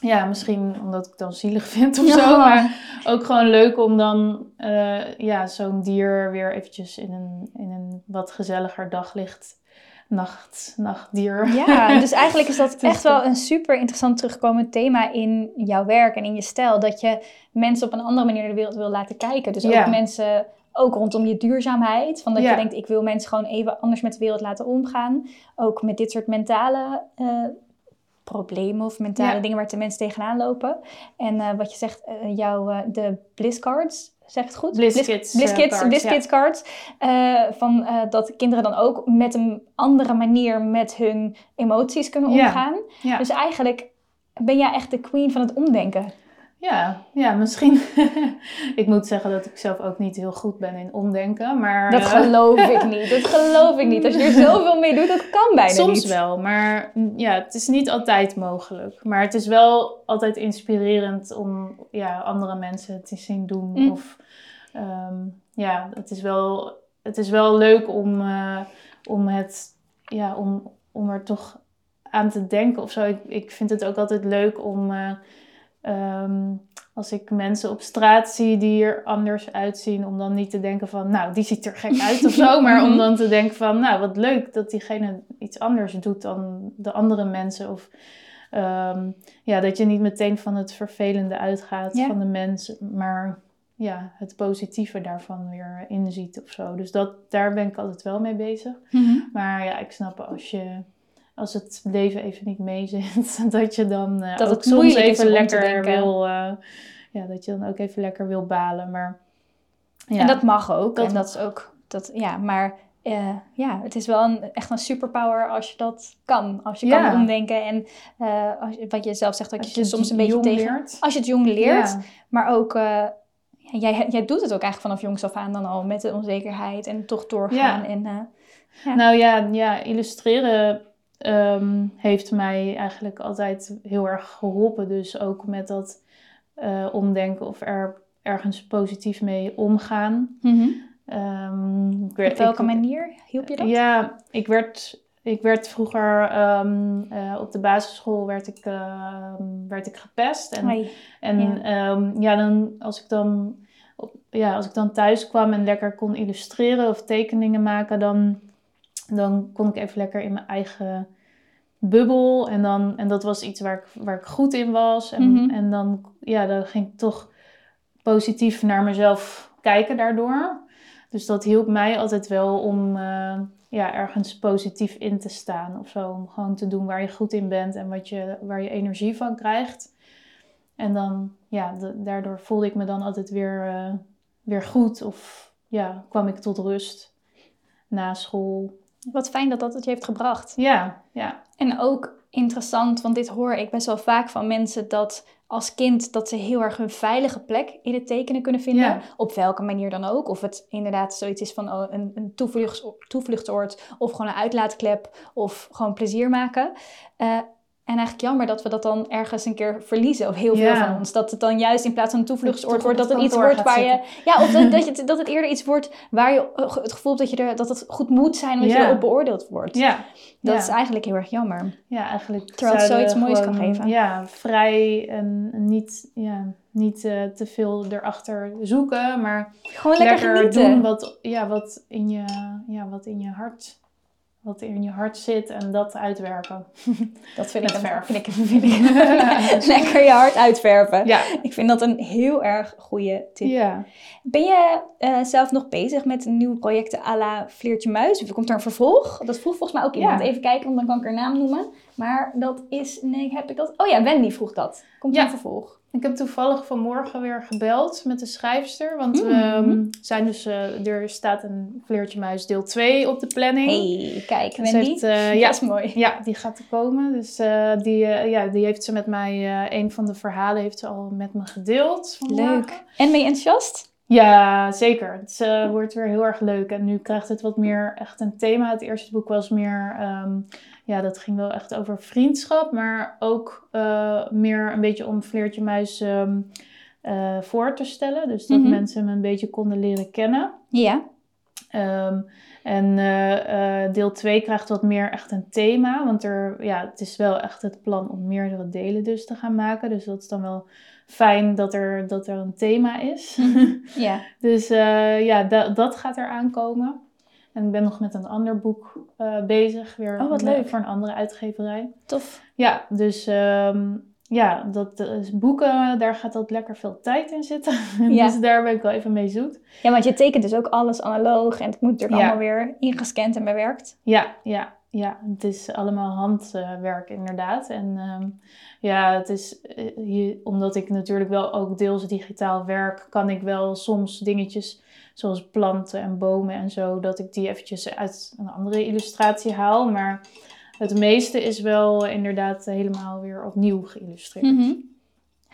ja, misschien omdat ik het dan zielig vind of ja. zo, maar ook gewoon leuk om dan uh, ja, zo'n dier weer eventjes in een, in een wat gezelliger daglicht nacht, nachtdier. Ja, dus eigenlijk is dat echt wel een super interessant terugkomend thema in jouw werk en in je stijl. Dat je mensen op een andere manier de wereld wil laten kijken. Dus ook ja. mensen ook rondom je duurzaamheid. Van dat ja. je denkt, ik wil mensen gewoon even anders met de wereld laten omgaan. Ook met dit soort mentale uh, problemen of mentale ja. dingen waar de mensen tegenaan lopen. En uh, wat je zegt, uh, jouw de bliss cards. Zeg het goed? Bliss Kids. Bliss Kids, cards, Bliss Kids cards. van dat kinderen dan ook met een andere manier met hun emoties kunnen omgaan. Dus eigenlijk ben jij echt de queen van het omdenken. Ja, ja, misschien. ik moet zeggen dat ik zelf ook niet heel goed ben in omdenken, maar... Dat geloof ik niet, dat geloof ik niet. Als je er zoveel mee doet, dat kan bijna Soms niet. Soms wel, maar ja, het is niet altijd mogelijk. Maar het is wel altijd inspirerend om ja, andere mensen te zien doen. Mm. Of um, ja, het is wel, het is wel leuk om, uh, om, het, ja, om, om er toch aan te denken of zo. Ik, ik vind het ook altijd leuk om... Uh, Um, als ik mensen op straat zie die er anders uitzien, om dan niet te denken van, nou, die ziet er gek uit of zo, maar om dan te denken van, nou, wat leuk dat diegene iets anders doet dan de andere mensen. Of um, ja, dat je niet meteen van het vervelende uitgaat ja. van de mens, maar ja, het positieve daarvan weer inziet of zo. Dus dat, daar ben ik altijd wel mee bezig. Mm -hmm. Maar ja, ik snap als je als het leven even niet meezit, dat je dan uh, dat ook het soms even lekker wil, uh, ja, dat je dan ook even lekker wil balen. Maar ja. En dat mag ook. Dat en dat is ook, dat, ja, maar uh, ja, het is wel een, echt een superpower als je dat kan. Als je ja. kan omdenken en als wat je zelf zegt, dat als je, je soms een beetje tegen... Leert. Als je het jong leert, ja. maar ook... Jij, jij doet het ook eigenlijk vanaf jongs af aan dan al met de onzekerheid en toch doorgaan. En, Nou ja, ja, illustreren ehm, heeft mij eigenlijk altijd heel erg geholpen. Dus ook met dat eh, omdenken of er ergens positief mee omgaan. Ehm, ik werd- Op welke ik- manier hielp je dat? Ja, ik werd, ik werd vroeger ehm, eh, op de basisschool werd ik, ehm, werd ik gepest. En, en Ja. ja. ja, dan, als, ik dan, op- ja, als ik dan thuis kwam en lekker kon illustreren of tekeningen maken, dan, dan kon ik even lekker in mijn eigen bubbel. En, dan, en dat was iets waar ik, waar ik goed in was. En, Mhm. en dan, ja, dan ging ik toch positief naar mezelf kijken daardoor. Dus dat hielp mij altijd wel om eh, ja, ergens positief in te staan of zo. Om gewoon te doen waar je goed in bent en wat je, waar je energie van krijgt. En dan, ja, da- daardoor voelde ik me dan altijd weer, eh, weer goed. Of ja, kwam ik tot rust na school. Wat fijn dat dat het je heeft gebracht. Ja, ja. En ook interessant, want dit hoor ik best wel vaak van mensen dat als kind dat ze heel erg hun veilige plek in het tekenen kunnen vinden. Ja. Op welke manier dan ook. Of het inderdaad zoiets is van oh, een, een toevluchts, toevluchtsoord of gewoon een uitlaatklep of gewoon plezier maken. Eh, en eigenlijk jammer dat we dat dan ergens een keer verliezen, of heel veel van ons. Dat het dan juist in plaats van een toevluchtsoord wordt, dat het iets wordt waar je... Ja, of dat, dat, je, het- dat het eerder iets wordt waar je het gevoel hebt dat, je er, dat het goed moet zijn, omdat je erop beoordeeld wordt. Ja, Dat ja. is eigenlijk heel erg jammer. Ja, eigenlijk. Terwijl het zoiets moois kan geven. Ja, vrij en niet, ja, niet eh, te veel erachter zoeken, maar Gewoon lekker, genieten. doen wat, ja, wat, in je, ja, wat in je hart. Wat in je hart zit en dat uitwerken. Dat vind ik, een, verf. vind ik, vind ik lekker je hart uitverven. Ja. Ik vind dat een heel erg goede tip. Ja. Ben je eh, zelf nog bezig met nieuwe projecten à la Vleertje Muis? Of komt er een vervolg? Dat vroeg volgens mij ook iemand. Ja. Even kijken, want dan kan ik haar naam noemen. Maar dat is... Nee, heb ik dat? Oh ja, Wendy vroeg dat. Komt er een vervolg? Ik heb toevallig vanmorgen weer gebeld met de schrijfster. Want Mm. we ehm, zijn dus, eh, er staat een Vleertje Muis deel 2 op de planning. hey, kijk, Ze Wendy. heeft, eh, ja, Dat is mooi. Ja, die gaat er komen. Dus eh, die, ja, die heeft ze met mij, een van de verhalen heeft ze al met me gedeeld. vanmorgen. Leuk. En ben je enthousiast? Ja, zeker. Het wordt weer heel erg leuk. En nu krijgt het wat meer echt een thema. Het eerste boek was meer, ehm, ja, dat ging wel echt over vriendschap. Maar ook eh, meer een beetje om Vleertje Muis ehm, eh, voor te stellen. Dus dat Mhm. mensen hem een beetje konden leren kennen. Ja. Ehm, en eh, deel 2 krijgt wat meer echt een thema. Want er, ja, het is wel echt het plan om meerdere delen dus te gaan maken. Dus dat is dan wel fijn dat er, dat er een thema is. Ja. dus ja, da- dat gaat er aankomen. En ik ben nog met een ander boek eh, bezig. Weer Oh, wat met- leuk. voor een andere uitgeverij. Tof. Ja, dus ehm, ja, dat is boeken, daar gaat dat lekker veel tijd in zitten. Ja. dus daar ben ik wel even mee zoet. Ja, want je tekent dus ook alles analoog. En het moet natuurlijk Ja. allemaal weer ingescand en bewerkt. Ja, ja, ja. Het is allemaal handwerk inderdaad. En ehm, ja, het is, eh, je, omdat ik natuurlijk wel ook deels digitaal werk, kan ik wel soms dingetjes zoals planten en bomen en zo, dat ik die eventjes uit een andere illustratie haal. Maar het meeste is wel inderdaad helemaal weer opnieuw geïllustreerd. Mhm.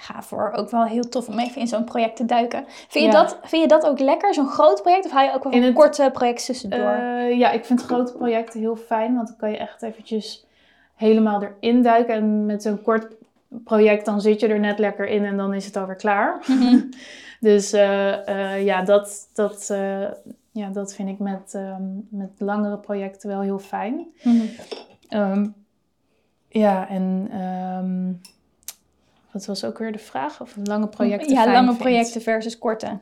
Ga voor ook wel heel tof om even in zo'n project te duiken. Vind je, Ja. dat, vind je dat ook lekker, zo'n groot project? Of haal je ook wel In een korte project tussendoor? Eh, ja, ik vind grote projecten heel fijn, want dan kan je echt eventjes helemaal erin duiken. En met zo'n kort project, dan zit je er net lekker in en dan is het alweer klaar. Mhm. Dus eh, eh, ja, dat, dat, eh, ja, dat vind ik met, ehm, met langere projecten wel heel fijn. Mhm. Ehm, ja, en ehm, wat was ook weer de vraag? Of lange projecten Ja, lange vindt. projecten versus korte.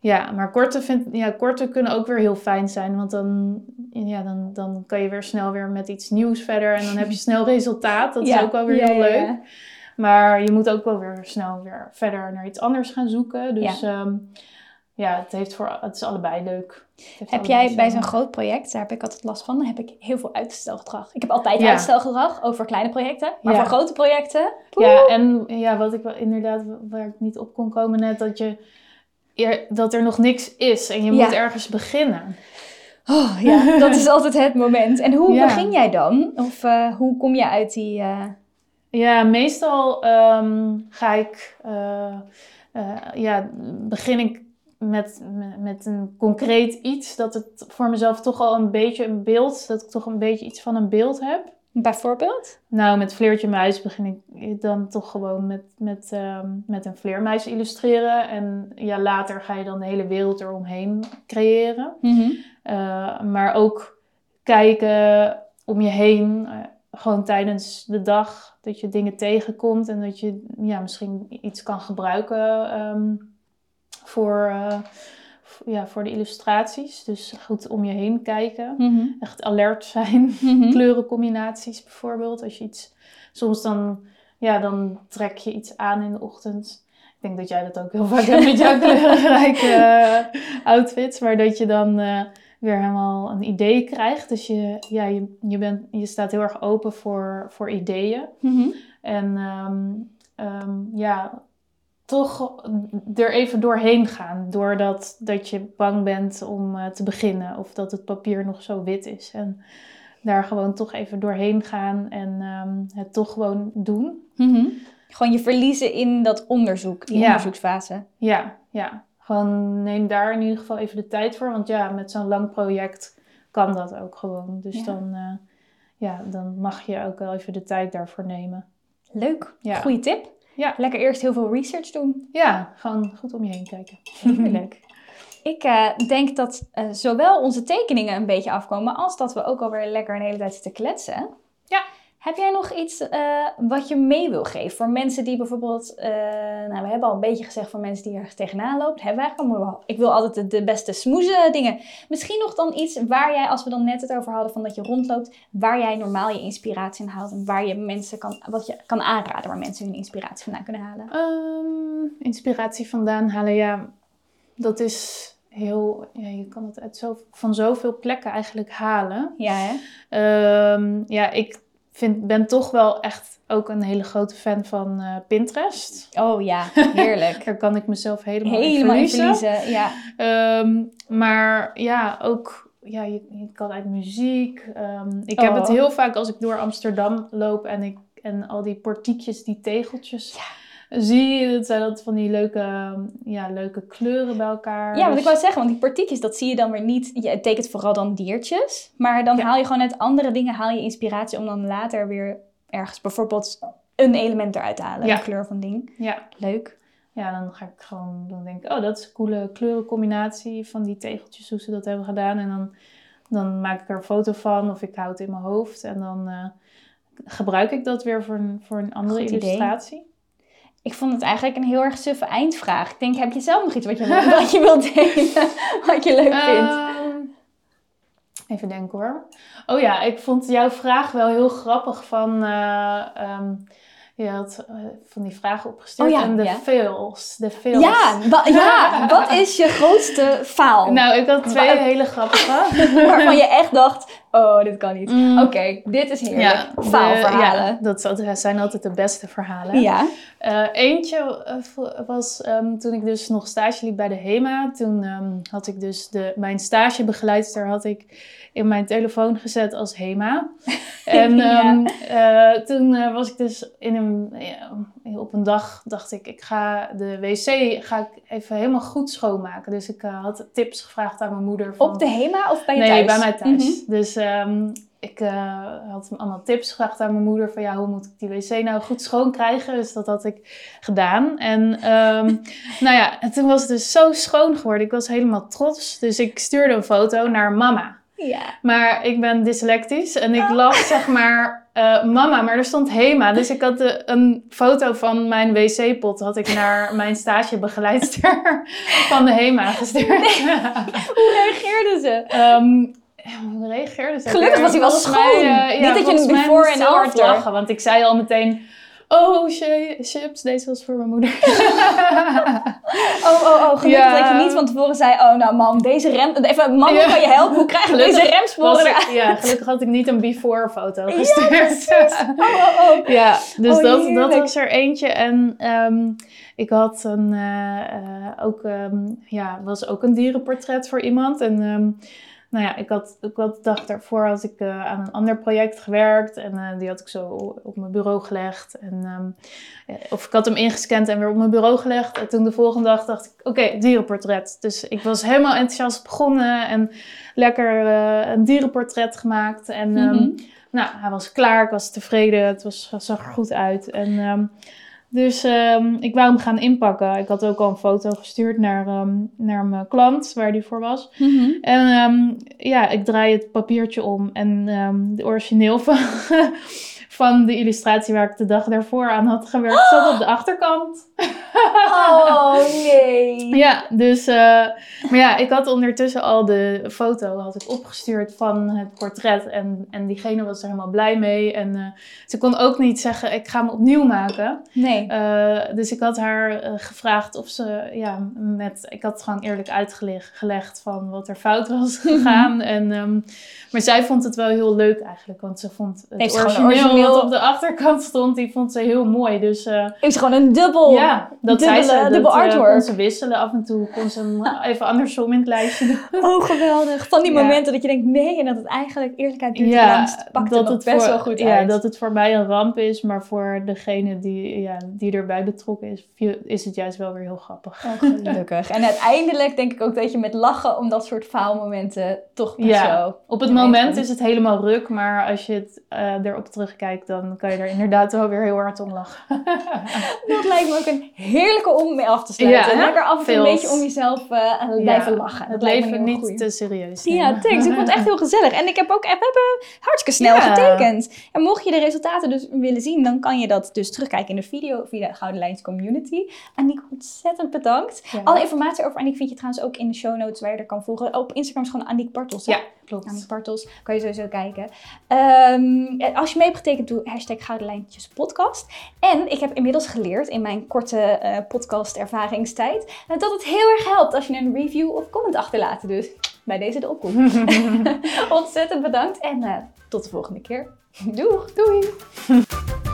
Ja, maar korte, vind, ja, korte kunnen ook weer heel fijn zijn. Want dan, ja, dan, dan kan je weer snel weer met iets nieuws verder. En dan heb je snel resultaat. Dat is ook wel weer ja, heel ja, leuk. Maar je moet ook wel weer snel weer verder naar iets anders gaan zoeken. Dus ja, ja het, heeft voor, het is allebei leuk. Heb jij bij zo'n groot project, daar heb ik altijd last van, heb ik heel veel uitstelgedrag. Ik heb altijd Ja. uitstelgedrag over kleine projecten. Maar Ja. voor grote projecten, poeh. Ja, en ja, wat ik wel inderdaad, waar ik niet op kon komen net, dat, je, dat er nog niks is en je moet ergens beginnen. Oh, ja, dat is altijd het moment. En hoe begin jij dan? Of eh, hoe kom je uit die... eh, Ja, meestal ehm, ga ik, eh, eh, ja, begin ik met, met, een concreet iets, dat het voor mezelf toch al een beetje een beeld, dat ik toch een beetje iets van een beeld heb. Bijvoorbeeld? Nou, met Vleertje Muis begin ik dan toch gewoon met, met, ehm, met een vleermuis illustreren. En ja, later ga je dan de hele wereld eromheen creëren. Mhm. Uh, maar ook kijken om je heen, gewoon tijdens de dag, dat je dingen tegenkomt en dat je ja, misschien iets kan gebruiken um, voor, uh, ja, voor de illustraties. Dus goed om je heen kijken. Mm -hmm. Echt alert zijn. Mm -hmm. Kleurencombinaties bijvoorbeeld. Als je iets, soms dan, ja, dan trek je iets aan in de ochtend. Ik denk dat jij dat ook heel vaak hebt met jouw kleurrijke uh, outfits. Maar dat je dan uh, weer helemaal een idee krijgt. Dus je, ja, je, je, bent, je staat heel erg open voor, voor ideeën. Mm -hmm. En um, um, ja, toch er even doorheen gaan. Doordat dat je bang bent om uh, te beginnen. Of dat het papier nog zo wit is. En daar gewoon toch even doorheen gaan. En um, het toch gewoon doen. Mm -hmm. Gewoon je verliezen in dat onderzoek. Die Ja. onderzoeksfase. Ja, ja. Gewoon neem daar in ieder geval even de tijd voor. Want ja, met zo'n lang project kan dat ook gewoon. Dus Ja. dan, uh, ja, dan mag je ook wel even de tijd daarvoor nemen. Leuk. Ja. Goeie tip. Ja. Lekker eerst heel veel research doen. Ja, gewoon goed om je heen kijken. Heerlijk. Ik uh, denk dat uh, zowel onze tekeningen een beetje afkomen, als dat we ook alweer lekker een hele tijd zitten kletsen. Ja. Heb jij nog iets uh, wat je mee wil geven voor mensen die bijvoorbeeld, nou we hebben al een beetje gezegd voor mensen die ergens tegenaan lopen, hebben we eigenlijk al, ik wil altijd de, de beste smoeze dingen. Misschien nog dan iets waar jij, als we dan net het over hadden van dat je rondloopt, waar jij normaal je inspiratie in haalt en waar je mensen kan, wat je kan aanraden waar mensen hun inspiratie vandaan kunnen halen. Um, inspiratie vandaan halen, ja, dat is heel, ja, je kan het uit zo, van zoveel plekken eigenlijk halen. Ja, hè? Um, ja, ik vind, ben toch wel echt ook een hele grote fan van uh, Pinterest. Oh ja, heerlijk. Daar kan ik mezelf helemaal, helemaal in verliezen. verliezen ja. Um, maar ja, ook ja, je, je kan uit muziek. Um, ik oh. heb het heel vaak als ik door Amsterdam loop en, ik, en al die portiekjes, die tegeltjes. Ja zie je, dat zijn dat van die leuke, ja, leuke kleuren bij elkaar. Ja, want ik wou zeggen, want die portiekjes, dat zie je dan weer niet. Ja, het tekent vooral dan diertjes. Maar dan ja. haal je gewoon uit andere dingen haal je inspiratie om dan later weer ergens bijvoorbeeld een element eruit te halen. Ja. Een kleur van ding. Ja. Leuk. Ja, dan ga ik gewoon, dan denk ik, oh, dat is een coole kleurencombinatie van die tegeltjes, hoe ze dat hebben gedaan. En dan, dan maak ik er een foto van of ik hou het in mijn hoofd. En dan uh, gebruik ik dat weer voor een, voor een andere Goed illustratie. Idee. Ik vond het eigenlijk een heel erg suffe eindvraag. Ik denk, heb je zelf nog iets wat je, wat je wilt delen? Wat je leuk vindt? Um, even denken hoor. Oh ja, ik vond jouw vraag wel heel grappig van... Uh, um, je had uh, van die vragen opgestuurd. Oh ja, en de ja. fails. De fails. Ja, wa ja, wat is je grootste faal? Nou, ik had twee Wa hele grappige. Waarvan je echt dacht, oh, dit kan niet. Mm. Oké, okay, dit is heerlijk. Ja, Faalverhalen. Ja, dat zijn altijd de beste verhalen. Ja. Uh, eentje was um, toen ik dus nog stage liep bij de HEMA. Toen um, had ik dus de, mijn stagebegeleidster had ik in mijn telefoon gezet als HEMA. En ja. um, uh, toen uh, was ik dus in een, op een dag dacht ik, ik ga de wc ga ik even helemaal goed schoonmaken. Dus ik uh, had tips gevraagd aan mijn moeder. Van, op de HEMA of bij je nee, thuis? bij mij thuis. Mm -hmm. Dus um, ik had allemaal tips gevraagd aan mijn moeder van ja, hoe moet ik die wc nou goed schoon krijgen? Dus dat had ik gedaan. En um, nou ja, en toen was het dus zo schoon geworden. Ik was helemaal trots. Dus ik stuurde een foto naar mama. Ja. Maar ik ben dyslectisch en ik las zeg maar uh, mama, maar er stond Hema. Dus ik had de, een foto van mijn wc-pot had ik naar mijn stagebegeleidster van de Hema gestuurd. Nee. Hoe reageerde ze? Um, hoe reageerde ze? Gelukkig was hij wel schoon. Mij, uh, ja, Niet dat je een before en after. lachen, want ik zei al meteen... Oh, chips, deze was voor mijn moeder. oh, oh, oh, gelukkig ja. dat je niet van tevoren zei... Oh, nou mam, deze rem... Even, mam, ja. kan je helpen? Hoe krijg ik deze remsporen Ja, gelukkig had ik niet een before foto gestuurd. Ja, oh, oh, oh. ja dus oh, dat, dat is er eentje. En um, ik had een... Uh, uh, ook, um, ja, was ook een dierenportret voor iemand. En... Um, nou ja, ik had, ik had de dag daarvoor had ik uh, aan een ander project gewerkt. En uh, die had ik zo op mijn bureau gelegd. En, um, of ik had hem ingescand en weer op mijn bureau gelegd. En toen de volgende dag dacht ik, oké, okay, dierenportret. Dus ik was helemaal enthousiast begonnen. En lekker uh, een dierenportret gemaakt. En um, mm -hmm. Nou, hij was klaar, ik was tevreden, het was, zag er goed uit. En, ehm, dus ehm, ik wou hem gaan inpakken. Ik had ook al een foto gestuurd naar, ehm, naar mijn klant, waar die voor was. En ja, ik draai het papiertje om en de origineel van, van de illustratie waar ik de dag daarvoor aan had gewerkt, zat op de achterkant. Oh nee. Ja, dus. Uh, maar ja, ik had ondertussen al de foto had ik opgestuurd van het portret. En, en diegene was er helemaal blij mee. En uh, ze kon ook niet zeggen: ik ga hem opnieuw maken. Nee. Uh, dus ik had haar gevraagd of ze. Ja, met. Ik had het gewoon eerlijk uitgelegd van wat er fout was gegaan. en, um, maar zij vond het wel heel leuk eigenlijk. Want ze vond het origineel, wat op de achterkant stond, die vond ze heel mooi. Dus. is gewoon een dubbel. Ja, dat dubbele, zei ze. Dubbel dat, artwork. kon ze wisselen af en toe. Kon ze hem even andersom in het lijstje doen. Oh, geweldig. Van die momenten dat je denkt nee. En dat het eigenlijk eerlijkheid duurt ja, langst. Pakt dat het best wel goed ja, uit. dat het voor mij een ramp is. Maar voor degene die, ja, die erbij betrokken is, is het juist wel weer heel grappig. Oh, gelukkig. en uiteindelijk denk ik ook dat je met lachen om dat soort faalmomenten toch ja, zo... Op het moment is het helemaal ruk. Maar als je het uh, erop terugkijkt, dan kan je er inderdaad wel weer heel hard om lachen. dat lijkt me ook een heerlijke om mee af te sluiten. Ja, Lekker af en toe een beetje om jezelf uh, blijven lachen. Het leven niet te serieus Ja, thanks. Ik vond het echt heel gezellig. En ik heb ook we hebben hartstikke snel getekend. En mocht je de resultaten dus willen zien, dan kan je dat dus terugkijken in de video via de Gouden Lijns Community. Aniek, ontzettend bedankt. Alle informatie over Aniek vind je trouwens ook in de show notes waar je er kan volgen. Op Instagram is gewoon Aniek Bartels. Ja, klopt. Aniek Bartels. Kan je sowieso kijken. Um, als je mee hebt getekend, doe hashtag Gouden Lijntjes podcast. En ik heb inmiddels geleerd in mijn korte uh, podcast ervaringstijd dat het heel erg helpt als je een review of comment achterlaat. Dus bij deze de oproep. Ontzettend bedankt en uh, tot de volgende keer. Doeg, doei!